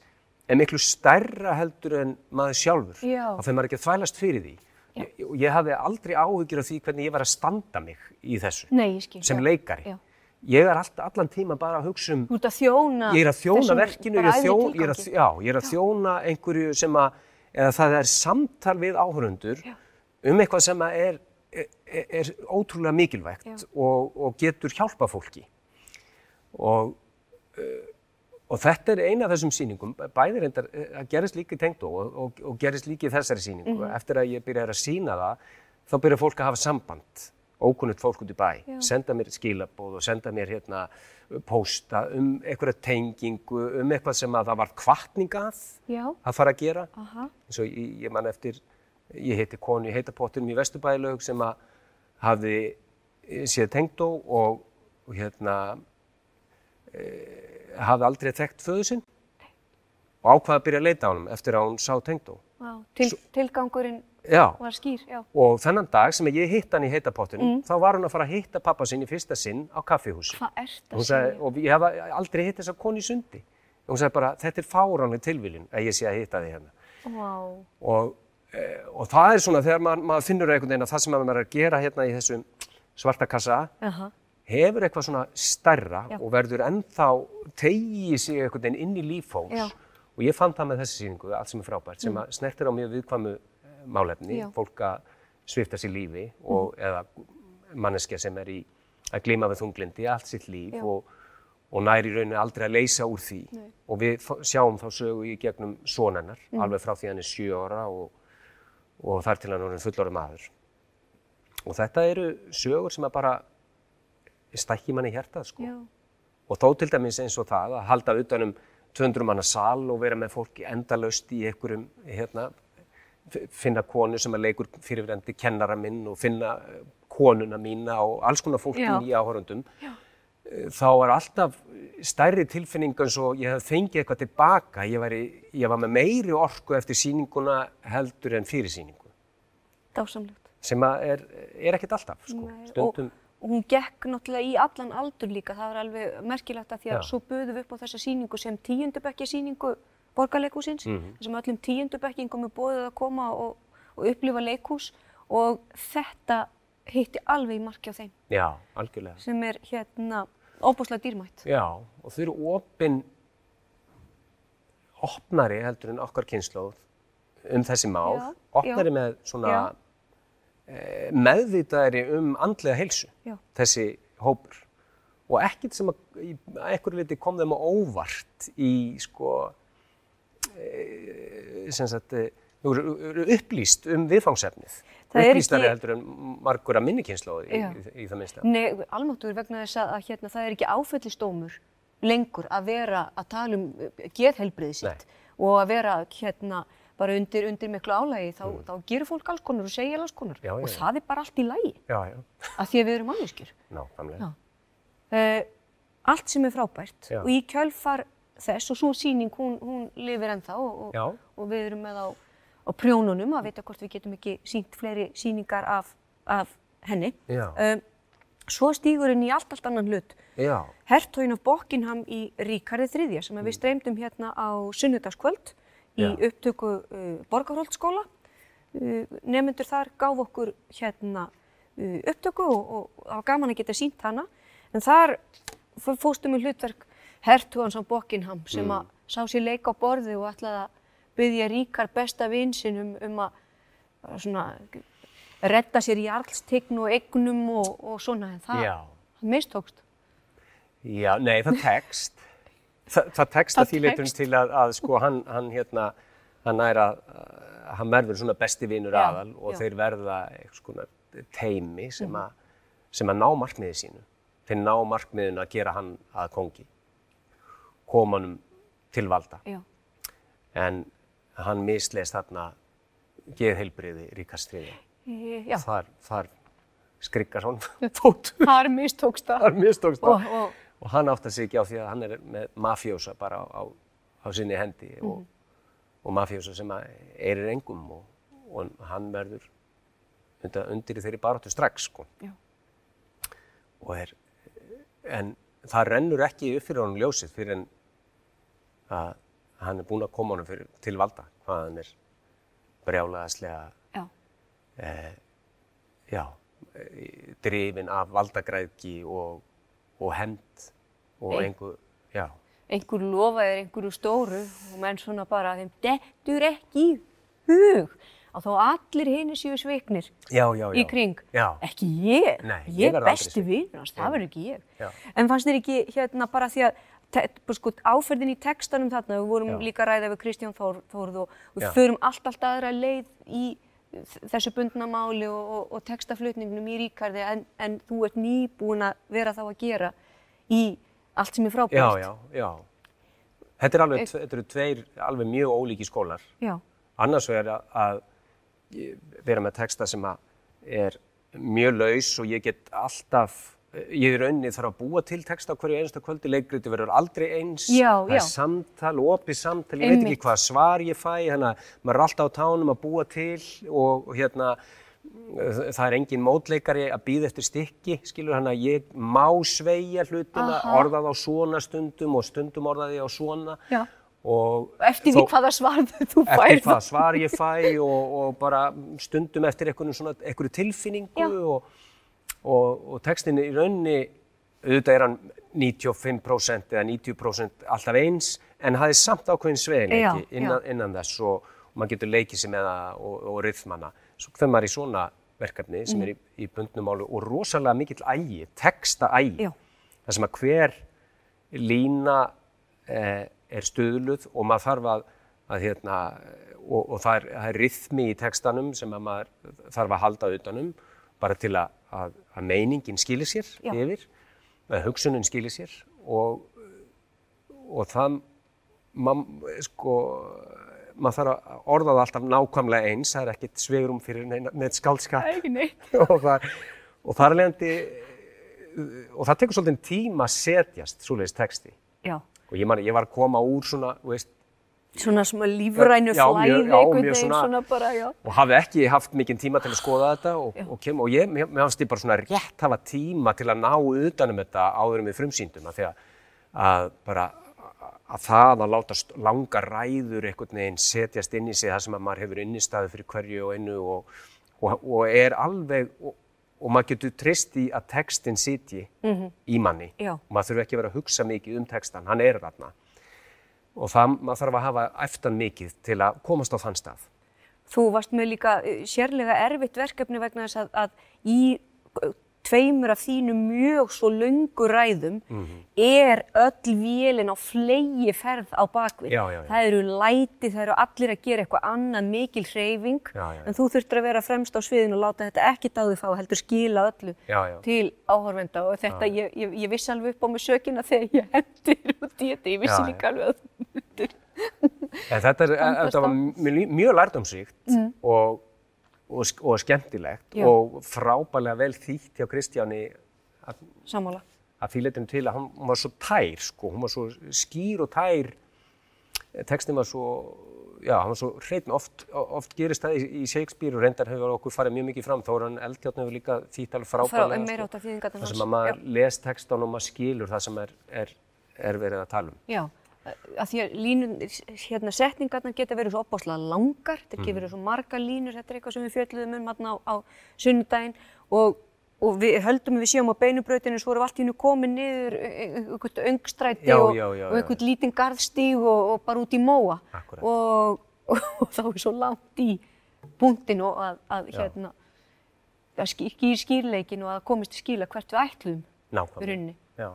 er miklu stærra heldur en maður sjálfur og þegar maður ekki að þvælast fyrir því. Já. ég, ég hafði aldrei áhugir af því hvernig ég var að standa mig í þessu Nei, sem leikari. Já. ég er alltaf, allan tíma bara að hugsa um að þjóna ég er að þjóna verkinu ég er að, þjó, ég er að, já, ég er að þjóna einhverju sem að eða það er samtal við áhörundur um eitthvað sem að er, er, er ótrúlega mikilvægt og, og getur hjálpa fólki og uh, Og þetta er eina af þessum síningum, bæði reyndar, það eh, gerist líka í Tengdó og, og, og gerist líka í þessari síningu. Mm -hmm. Eftir að ég byrjaði að sína það, þá byrjaði fólk að hafa samband, ókunnult fólk út í bæ, Já. senda mér skilabóð og senda mér hérna pósta um einhverja tengingu, um eitthvað sem að það var kvartningað að fara að gera. Uh -huh. ég, ég man eftir, ég heiti konu í heitapottunum í Vesturbælaug sem að hafði séð Tengdó og, og hérna... E, hafði aldrei þekkt föðu sinn og ákvaði að byrja að leita á hann eftir að hún sá tengdó. Til, tilgangurinn já. var skýr. Já. Og þennan dag sem ég hitt hann í heitapottinu, mm. þá var hún að fara að hitta pappa sinn í fyrsta sinn á kaffihúsi. Hvað er þetta segja? Og ég hef aldrei hitt þessa koni sundi. Og hún sagði bara, þetta er fáránlega tilvílin að ég sé að hitta þig hérna. Wow. Og, e, og það er svona þegar maður, maður finnur einhvern veginn að það sem maður er að gera hérna í þessum svarta kassa, uh -huh hefur eitthvað svona starra Já. og verður ennþá tegið sig einhvern veginn inn í lífhóms og ég fann það með þessi síningu, allt sem er frábært, sem mm. snertir á mjög viðkvæmu eh, málefni, Já. fólk að svifta sér lífi og, mm. eða manneskja sem er í að glima við þunglindi allt sitt líf og, og næri rauninu aldrei að leysa úr því Nei. og við sjáum þá sögu í gegnum sónennar, mm. alveg frá því hann er 7 ára og, og þar til hann er fullorðum aður. Og þetta eru sögur sem að bara stækki manni hjertað sko. Já. Og þó til dæmis eins og það að halda utanum 200 manna sal og vera með fólki endalaust í einhverjum, hérna, finna konu sem að leikur fyrirverandi kennara minn og finna eh, konuna mína og alls konar fólki í áhörundum. Eh, þá er alltaf stærri tilfinning eins og ég hef fengið eitthvað tilbaka. Ég var, í, ég var með meiri orku eftir síninguna heldur en fyrir síningu. Dásamlegt. Sem er, er ekkert alltaf, sko. Nei, Stundum... Og og hún gekk náttúrulega í allan aldur líka, það var alveg merkilegt að því að Já. svo buðum við upp á þessa síningu sem tíundubekki síningu borgarleikúsins, mm -hmm. þessum öllum tíundubekkingum er bóðið að koma og, og upplifa leikús og þetta hitti alveg í marki á þeim. Já, algjörlega. Sem er hérna óbúslega dýrmætt. Já, og þau eru opinn, opnari heldur en okkar kynnslóð um þessi Já. opnari Já. með svona Eh, meðvitaðri um andlega heilsu, Já. þessi hópur. Og ekkert sem að, ekkur liti kom þeim á óvart í sko, e, sem sagt, e, upplýst um viðfangsefnið. Upplýstari ekki... heldur en margur að minnikynnslóði í, í, í það minnsta. Nei, almáttur vegna þess að hérna, það er ekki áfællistómur lengur að vera að tala um geðhelbriðið sitt Nei. og að vera hérna bara undir, undir miklu álægi þá, mm. þá gerur fólk alls konar og segja alls konar. Já, já, og það er bara allt í lægi af því að við erum manneskjur. Uh, allt sem er frábært og í kjölfar þess og svo síning hún, hún lifir ennþá og, og, og við erum með á, á prjónunum að vita hvort við getum ekki sínt fleiri síningar af, af henni. Uh, svo stýgur henni í allt, allt annan hlut. Hertóin af Bockingham í Ríkarði þriðja sem við mm. streymdum hérna á sunnudagskvöld í upptöku uh, Borgarholtskóla. Uh, Nefnendur þar gáf okkur hérna uh, upptöku og, það var gaman að geta sínt hana. En þar fóstum við hlutverk Hertugans á Bockingham sem mm. að sá sér leika á borði og ætlaði að byggja ríkar besta vinsinn um, um að svona redda sér í arlstegn og eignum og, og svona, en það, það mistókst. Já, nei, það tekst. Þa, það tekst að því tekst. til að, að sko, hann, hann hérna, hann er að, hann verður svona besti vinur Já, aðal og já. þeir verða eitthvað svona teimi sem, að, sem að ná markmiði sínu. Þeir ná markmiðin að gera hann að kongi, koma hann til valda. Já, En hann misleist þarna geðheilbriði ríkastriði. Þar, þar skrikkar hann fót. þar mistókst það. Þar mistókst það. Og, hann áttar sig ekki á því að hann er með mafjósa bara á, á, á sinni hendi og, og mafjósa sem að eirir engum og, og hann verður undir, undir þeirri baráttu strax sko. Er, en það rennur ekki upp fyrir honum ljósið fyrir en að hann er búinn að koma honum fyrir, til valda hvað hann er brjálaðaslega já, já, eh, drifin af valdagræðki og, og hend og Ein- einhver, já, einhver lofaðir einhverju stóru og menn svona bara þeim dettur ekki í hug að þá allir hinni séu sviknir já, já, í kring. Ekki ég, Nei, ég ég er besti hans, það verður ekki ég. En fannst þér ekki hérna bara því að sko, áferðin í textanum þarna, við vorum Já. líka að ræða við Kristján Þór, Þórð og við Já. förum allt, allt aðra leið í þessu bundna máli og, og, og textaflutningnum í Ríkarði en, en þú ert nýbúin að vera þá að gera í allt sem er frábært. já, já, já. Þetta, er alveg, þetta eru tveir alveg mjög ólíki skólar. Já, Annars vegar að, að vera með texta sem að er mjög laus og ég get alltaf, ég er raunnið þarf að búa til texta á hverju einsta kvöldi, leikriti verður aldrei eins, Já, það já. er samtal, opið samtal, ég veit Einmitt. ekki hvað svar ég fæ, að maður er alltaf á tánum að búa til og, og hérna, það er engin mótleikari að býða eftir stykki, skilur hann að ég má sveigja hlutina, Aha. orða þá svona stundum og stundum orða því á svona Já. og eftir því hvaða svar þú fær eftir hvað svar ég fæ og, og bara stundum eftir einhverju tilfinningu og, og, og textin í raunni, auðvitað er hann 95% eða 90% alltaf eins, en það er samt ákveðin sveigleiki innan, innan þess og, og maður getur leikið sig með það og, og rythmana. Svo þegar maður er í svona verkefni sem er í, í bundnum málu og rosalega mikill ægi, texta ægi, það sem að hver lína eh, er stuðluð og maður þarf að, að hérna, og, og það er, það er rithmi í textanum sem að maður þarf að halda utanum bara til að, að, að meiningin skilir sér Já. yfir, að hugsunin skilir sér og, og það, sko, maður þarf að orða það alltaf nákvæmlega eins, það er ekkert svegrum fyrir neitt skaldskap Ekki neitt. og það, og það er leiðandi og það tekur svolítið tíma að setjast svoleiðis texti Já, og ég, man, ég var að koma úr svona veist, svona svona lífrænu flæði einhvern veginn svona- bara, já. og hafði ekki haft mikinn tíma til að skoða þetta og, og, kem, og ég, mér fannst ég bara svona rétt hafa tíma til að ná utanum þetta áður en við frumsýndum því að, að bara að það að láta langar ræður einhvern veginn setjast inn í sig það sem að maður hefur innistæðu fyrir hverju og einu og, og, og er alveg og, maður getur trist í að textin sitji í manni Já. og maður þurfi ekki vera að hugsa mikið um textan, hann er þarna og það, maður þarf að hafa eftir mikið til að komast á þann stað. Þú varst með líka eh, sérlega erfitt verkefni vegna þess að, að í tveimur af þínum mjög svo löngu ræðum Mhm. er öll vélin á flegi ferð á bakvið. Það eru læti, það eru allir að gera eitthvað annað, mikil hreyfing, Já, já, já. en þú þurftir að vera fremst á sviðinu og láta þetta ekki dáði fá, heldur skila öllu til áhorfenda. Og þetta, ég, ég, ég vissi alveg upp á mig sökina þegar ég hendur út í þetta, ég vissi líka alveg að þetta, er, þetta var mjög, mjög lærdómsvíkt og, og, og skemmtilegt Já. og frábælega vel þýtt hjá Kristjáni að, að leitum til að hann, hún var svo tær, sko, hún var svo skýr og tær, textin var svo, já, hann var svo hreitn, oft, oft gerist það í, í Shakespeare og reyndar hefur okkur farið mjög mikið fram, þá er hann eldjáttn hefur líka þýtt alveg Frá af þýðingarnar það sem að maður les textan og maður skilur það sem er, er, er verið að tala um. Já, að því að línun, hérna setningarnar geta verið svo opbáslega langar, þetta Mm. verið svo margar línur, þetta er eitthvað sem við fjöldluðum um hérna á, á sunnudaginn. Og, og við höldum við séum á beinubrautinu svo við allt í hennu komið niður e- e- einhvert öngstræti Já, og, og einhvert lítinn garðstíg og, og bara út í móa. Og, þá er svo langt í punktin og að, að hérna, að skýr, skýr skýrleikin og að komist til skýla hvert við ætlum í rauninni. Já,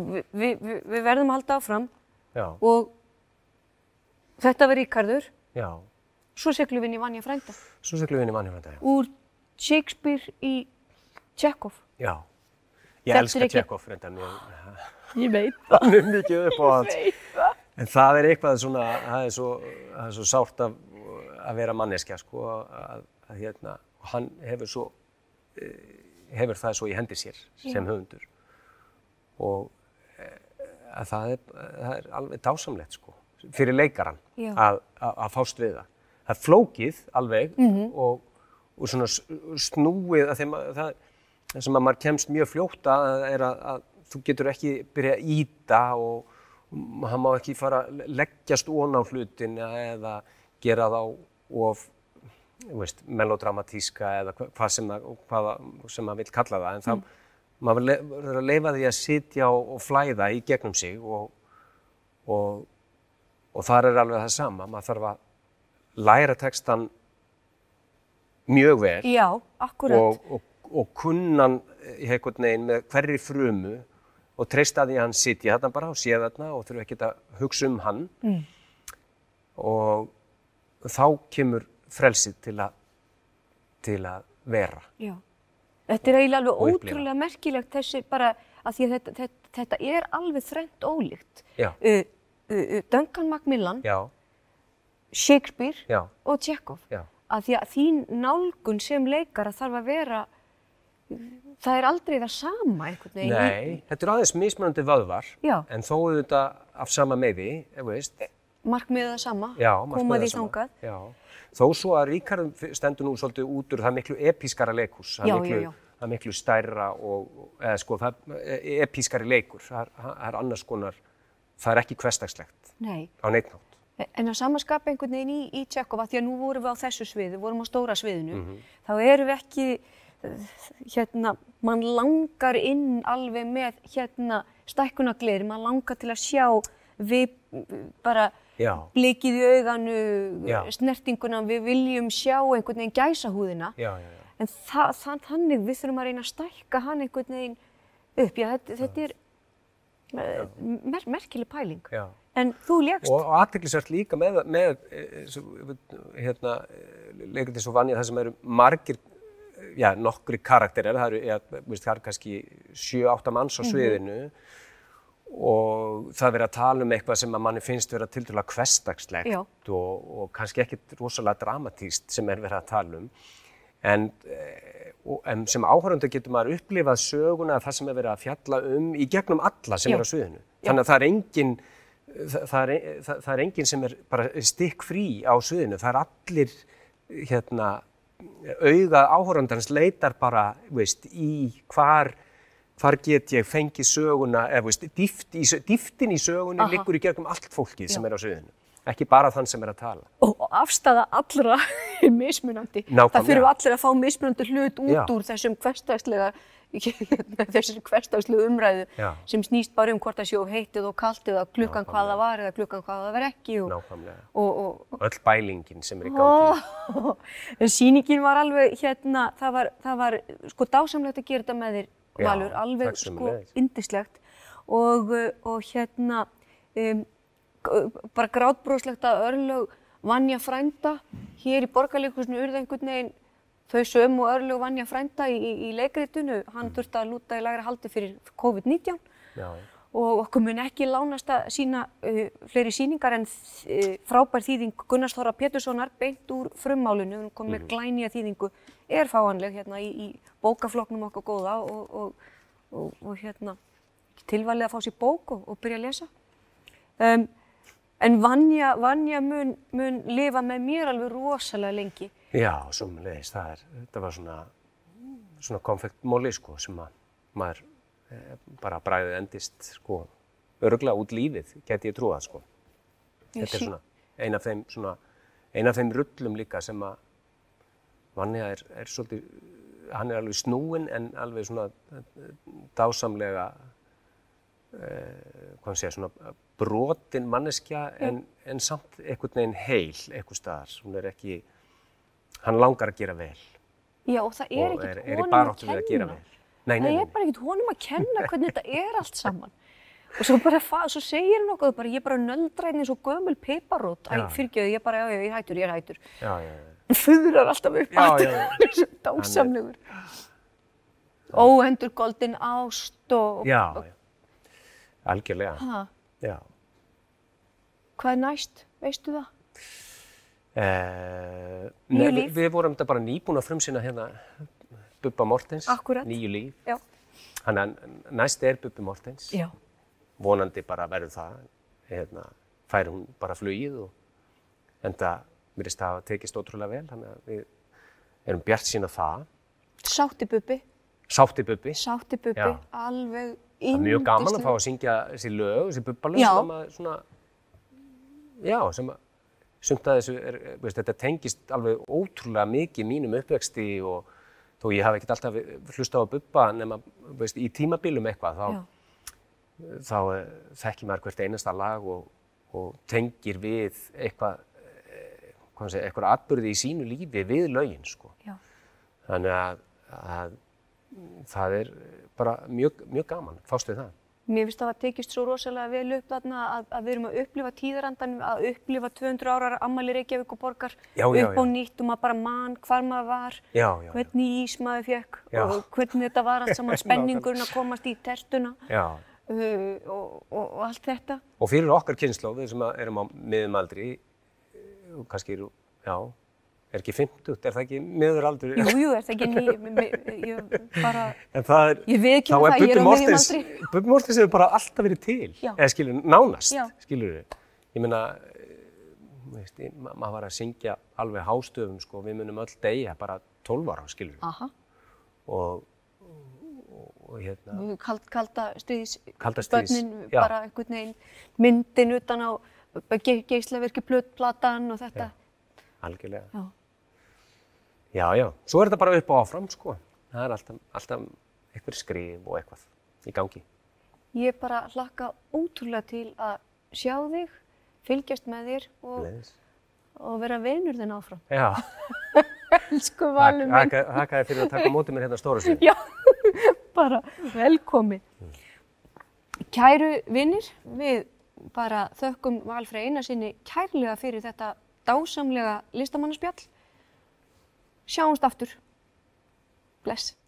Um, vi, vi, vi, við verðum að halda áfram já, og þetta var Ríkarður, já. svo seglum við inn í Vanja frænda Svo seglum við inn í mannhjörnda, já. úr Shakespeare í Tjekov. Já. Ég Þetta elska Tjekov, reynda mjög, Ég veit hann er mikið upp á allt. En það er eitthvað svona, það er svo, það er svo sárt að, að vera manneskja, sko, að, að hérna, hann hefur svo, eh, hefur það svo í hendi sér sem höfundur. Og að það er, það er alveg dásamlegt, sko, fyrir leikaran að, að, að fást við það. Það er flókið alveg og, og svona snúið að þeim að það, það sem að maður kemst mjög fljótt að er að, að þú getur ekki byrja að íta og, hann má ekki fara að leggjast ón á hlutin eða gera þá of veist, melodramatíska eða hva- hvað sem, að, hvað sem maður vil kalla það en það, maður verður að leifa því að sitja og, og flæða í gegnum sig og, og, og þar er alveg það sama, maður þarf að læra textan mjög vel Já, og, og, og kunnan í einhvern veginn með hverri frumu og treysta því að hann sitja þarna bara og sé þarna og þurfa ekki að hugsa um hann mm. og þá kemur frelsið til að til að vera Já. Þetta er eiginlega alveg ótrúlega merkilegt þessi bara að því að þetta, þetta, þetta er alveg þrennt ólíkt. Uh, uh, uh, Duncan Macmillan, já, Shakespeare já, og Tjekov. já, Að því að þín nálgun sem leikara þarf að vera, það er aldrei það sama einhvern veginn. nei þetta er aðeins mismunandi vöðvar en þó þetta af sama meði ef veist, Markmiðið það sama, já, koma markmiðið því sama. þangað. Þó svo að Ríkarður stendur nú svolítið út úr það miklu epískara leikus það miklu, það miklu stærra og, eða sko, það er epískari leikur það er, það er annars konar það er ekki hversdagslegt Nei. á neitnátt En að samaskapa einhvern veginn í, í Tjekova, því að nú vorum við á þessu sviði, vorum á stóra sviðinu, Mhm. þá erum við ekki, hérna, mann langar inn alveg með hérna stækkunagleiri, mann langar til að sjá við bara. Blikið í auganu, snertinguna, við viljum sjá einhvern veginn gæsahúðina. já, já, já. En það, það, þannig, við þurfum að reyna að stækka hann einhvern veginn upp. Já, þetta, þetta er eh, mer merkileg pæling. Já. En þú légst. og, og aðteklisvert líka með, með eh, hérna, leikur til svo vannja það sem eru margir já, nokkri karakterir, það eru, já, veist, það eru kannski 7-8 manns Mhm. á sviðinu og það er verið að tala um eitthvað sem að manni finnst vera til dæla hversdagslegt Já. og, og kannski ekkit rosalega dramatíst sem er verið að tala um en, eh, en sem áhörundu getur maður upplifað söguna það sem er verið að fjalla um í gegnum alla sem Já. er á sviðinu þannig að það er engin það, er, það, er engin sem er bara stikk frí á sviðinu það er allir hérna auga áhörundans leitar bara veist, í hvar hvar get ég fengið söguna eða veist, dýft í, dýftin í sögunni Aha. liggur í gegnum allt fólkið sem er á sviðinu ekki bara þann sem er að tala og afstæða allra er mismunandi. Nákvæmlega. Það þurfum allir að fá mismunandi hlut út Já. úr þessum hverstagslega þessum hverstagslegu umræðu Já. sem snýst bara um hvort það séu heitt eða kalt eða klukkan Nákvæmlega. hvað það var eða klukkan hvað það var ekki og, nákvæmlega og, og, öll bælingin sem er í gangi og sýningin var alveg hérna, það var, það var sko dásamlegt að gera þetta með þér Já, Valur, alveg sko indislegt og, uh, og hérna um, bara grátbróðslegt að örlög vanja frænda hér í borgarleikusinu urða einhvern veginn þau sömu örlög vanja frænda í, í, leikritinu, hann þurfti að lúta í lagra haldi fyrir COVID-19 já, og okkur mun ekki lánast að sína uh, fleiri síningar en uh, frábær þýðing Gunnars Þóra Péturssonar beint úr frummálinu, hún kom með glænýja þýðingu, er fáanleg hérna í, í bókafloknum okkar góða og, og, og, og hérna tilvalið að fá sér bók og, byrja að lesa. Um, en Vanja, Vanja mun, mun lifa með mér alveg rosalega lengi. já sömulegis, það er þetta var svona svona konfektmóli sko sem að maður bara bræðið endist sko örgla út lífið, geti ég trúað sko Ég þetta er svona ein af þeim svona ein af þeim rullum líka sem að Vanja er, er svolítið hann er alveg snúinn en alveg svona eh, dásamlega uh, hvað sé, svona brotin manneskja en, en samt einhvern veginn heil einhver staðar. Hún er ekki, hann langar að gera vel Já, og það er og er, ekkert er í honum að baráttu við að gera kenna. vel. Nei, nei, Það nei. er bara ekkert honum að kenna hvernig þetta er allt saman. Og svo bara, svo segir hann okkur bara, ég er bara nöldræðin eins og gömul piparót. Æ, Já. fyrirgjöðu, ég er bara, já, já, ég hættur, ég hættur. Já, já, já. Hann fuðrar alltaf upp já. hann er svo dásamlegur. Óhendur goldin ást og... Já, já. Algjörlega. Ha, Já. hvað er næst, veistu það? Uh, Nýju líf. við, vorum þetta bara nýbúin að frumsýna hérna Bubba Mortens, Akkúrat. nýju líf. Já. Þannig að næst er Bubbi Mortens, Já. vonandi bara verður það, hérna, færi hún bara flugið og enda mér er það að tekist ótrúlega vel, þannig að við erum bjart sín á það. Sátti Bubbi, Sátti Bubbi, sátti Bubbi, Já. alveg það er mjög gaman að fá að syngja þessi lög, þessi Bubba lög Já. sem að svona, já, sem að sumt að þessu, er, veist, þetta tengist alveg ótrúlega mikið mínum uppvexti og þó ég hafi ekkert alltaf hlusta á Bubba nema veist, í tímabilum eitthvað þá, þá eh, þekki maður hvert einasta lag og, og tengir við eitthvað, eh, hvað segja, eitthvað atbyrði í sínu lífi við lögin sko. Já. Þannig að, að það er bara mjög, mjög gaman, fást við það. Mér finnst það að tekist svo rosalega vel upp þarna að, að við erum að upplifa tíðarandan, að upplifa 200 ára ammali Reykjavík og borgar Já, já, upp á já. nýtt og maður bara mann hvar maður var, Já, já, já. hvernig ís maður fekk Já. og hvernig þetta var allt saman spenningurinn að komast í tertuna Já. uh, og, og, og allt þetta. Og fyrir okkar kynnslóð, við sem erum á miðumaldri, og kannski eru, já, er ekki 50, er það ekki miðuraldur? Jú, jú, er það ekki ný, ég bara, er, ég viðkynna það, ég er á Mortens, miðjumaldri. Bubbi Mortens hefur bara alltaf verið til, Já. eða skilur, nánast, Já. skilur við. Ég meina, eh, ma maður var að syngja alveg hástöfum, sko, við munum öll deyja bara 12 ára, skilur við. Aha, Og, og, og hérna, kald, kalda stríðs, Kalda stríðs, börnin já. bara einhvern veginn myndin utan á ge geislaverki plötplatan og þetta. algjörlega. Já. Já, svo er þetta bara upp og áfram, sko. Það er alltaf, alltaf eitthvað skrif og eitthvað í gangi. Ég bara hlakka ótrúlega til að sjá þig, fylgjast með þér og, og vera vinur þinn áfram. Já, Elsku Valur minn. þakka þér fyrir að taka á móti mér hérna á stóra sviði. Já, bara velkomin. Kæru vinnir, við bara þökkum Valfrey Einarsinni kærlega fyrir þetta dásamlega listamannaspjall. Sjáumst aftur. Bless.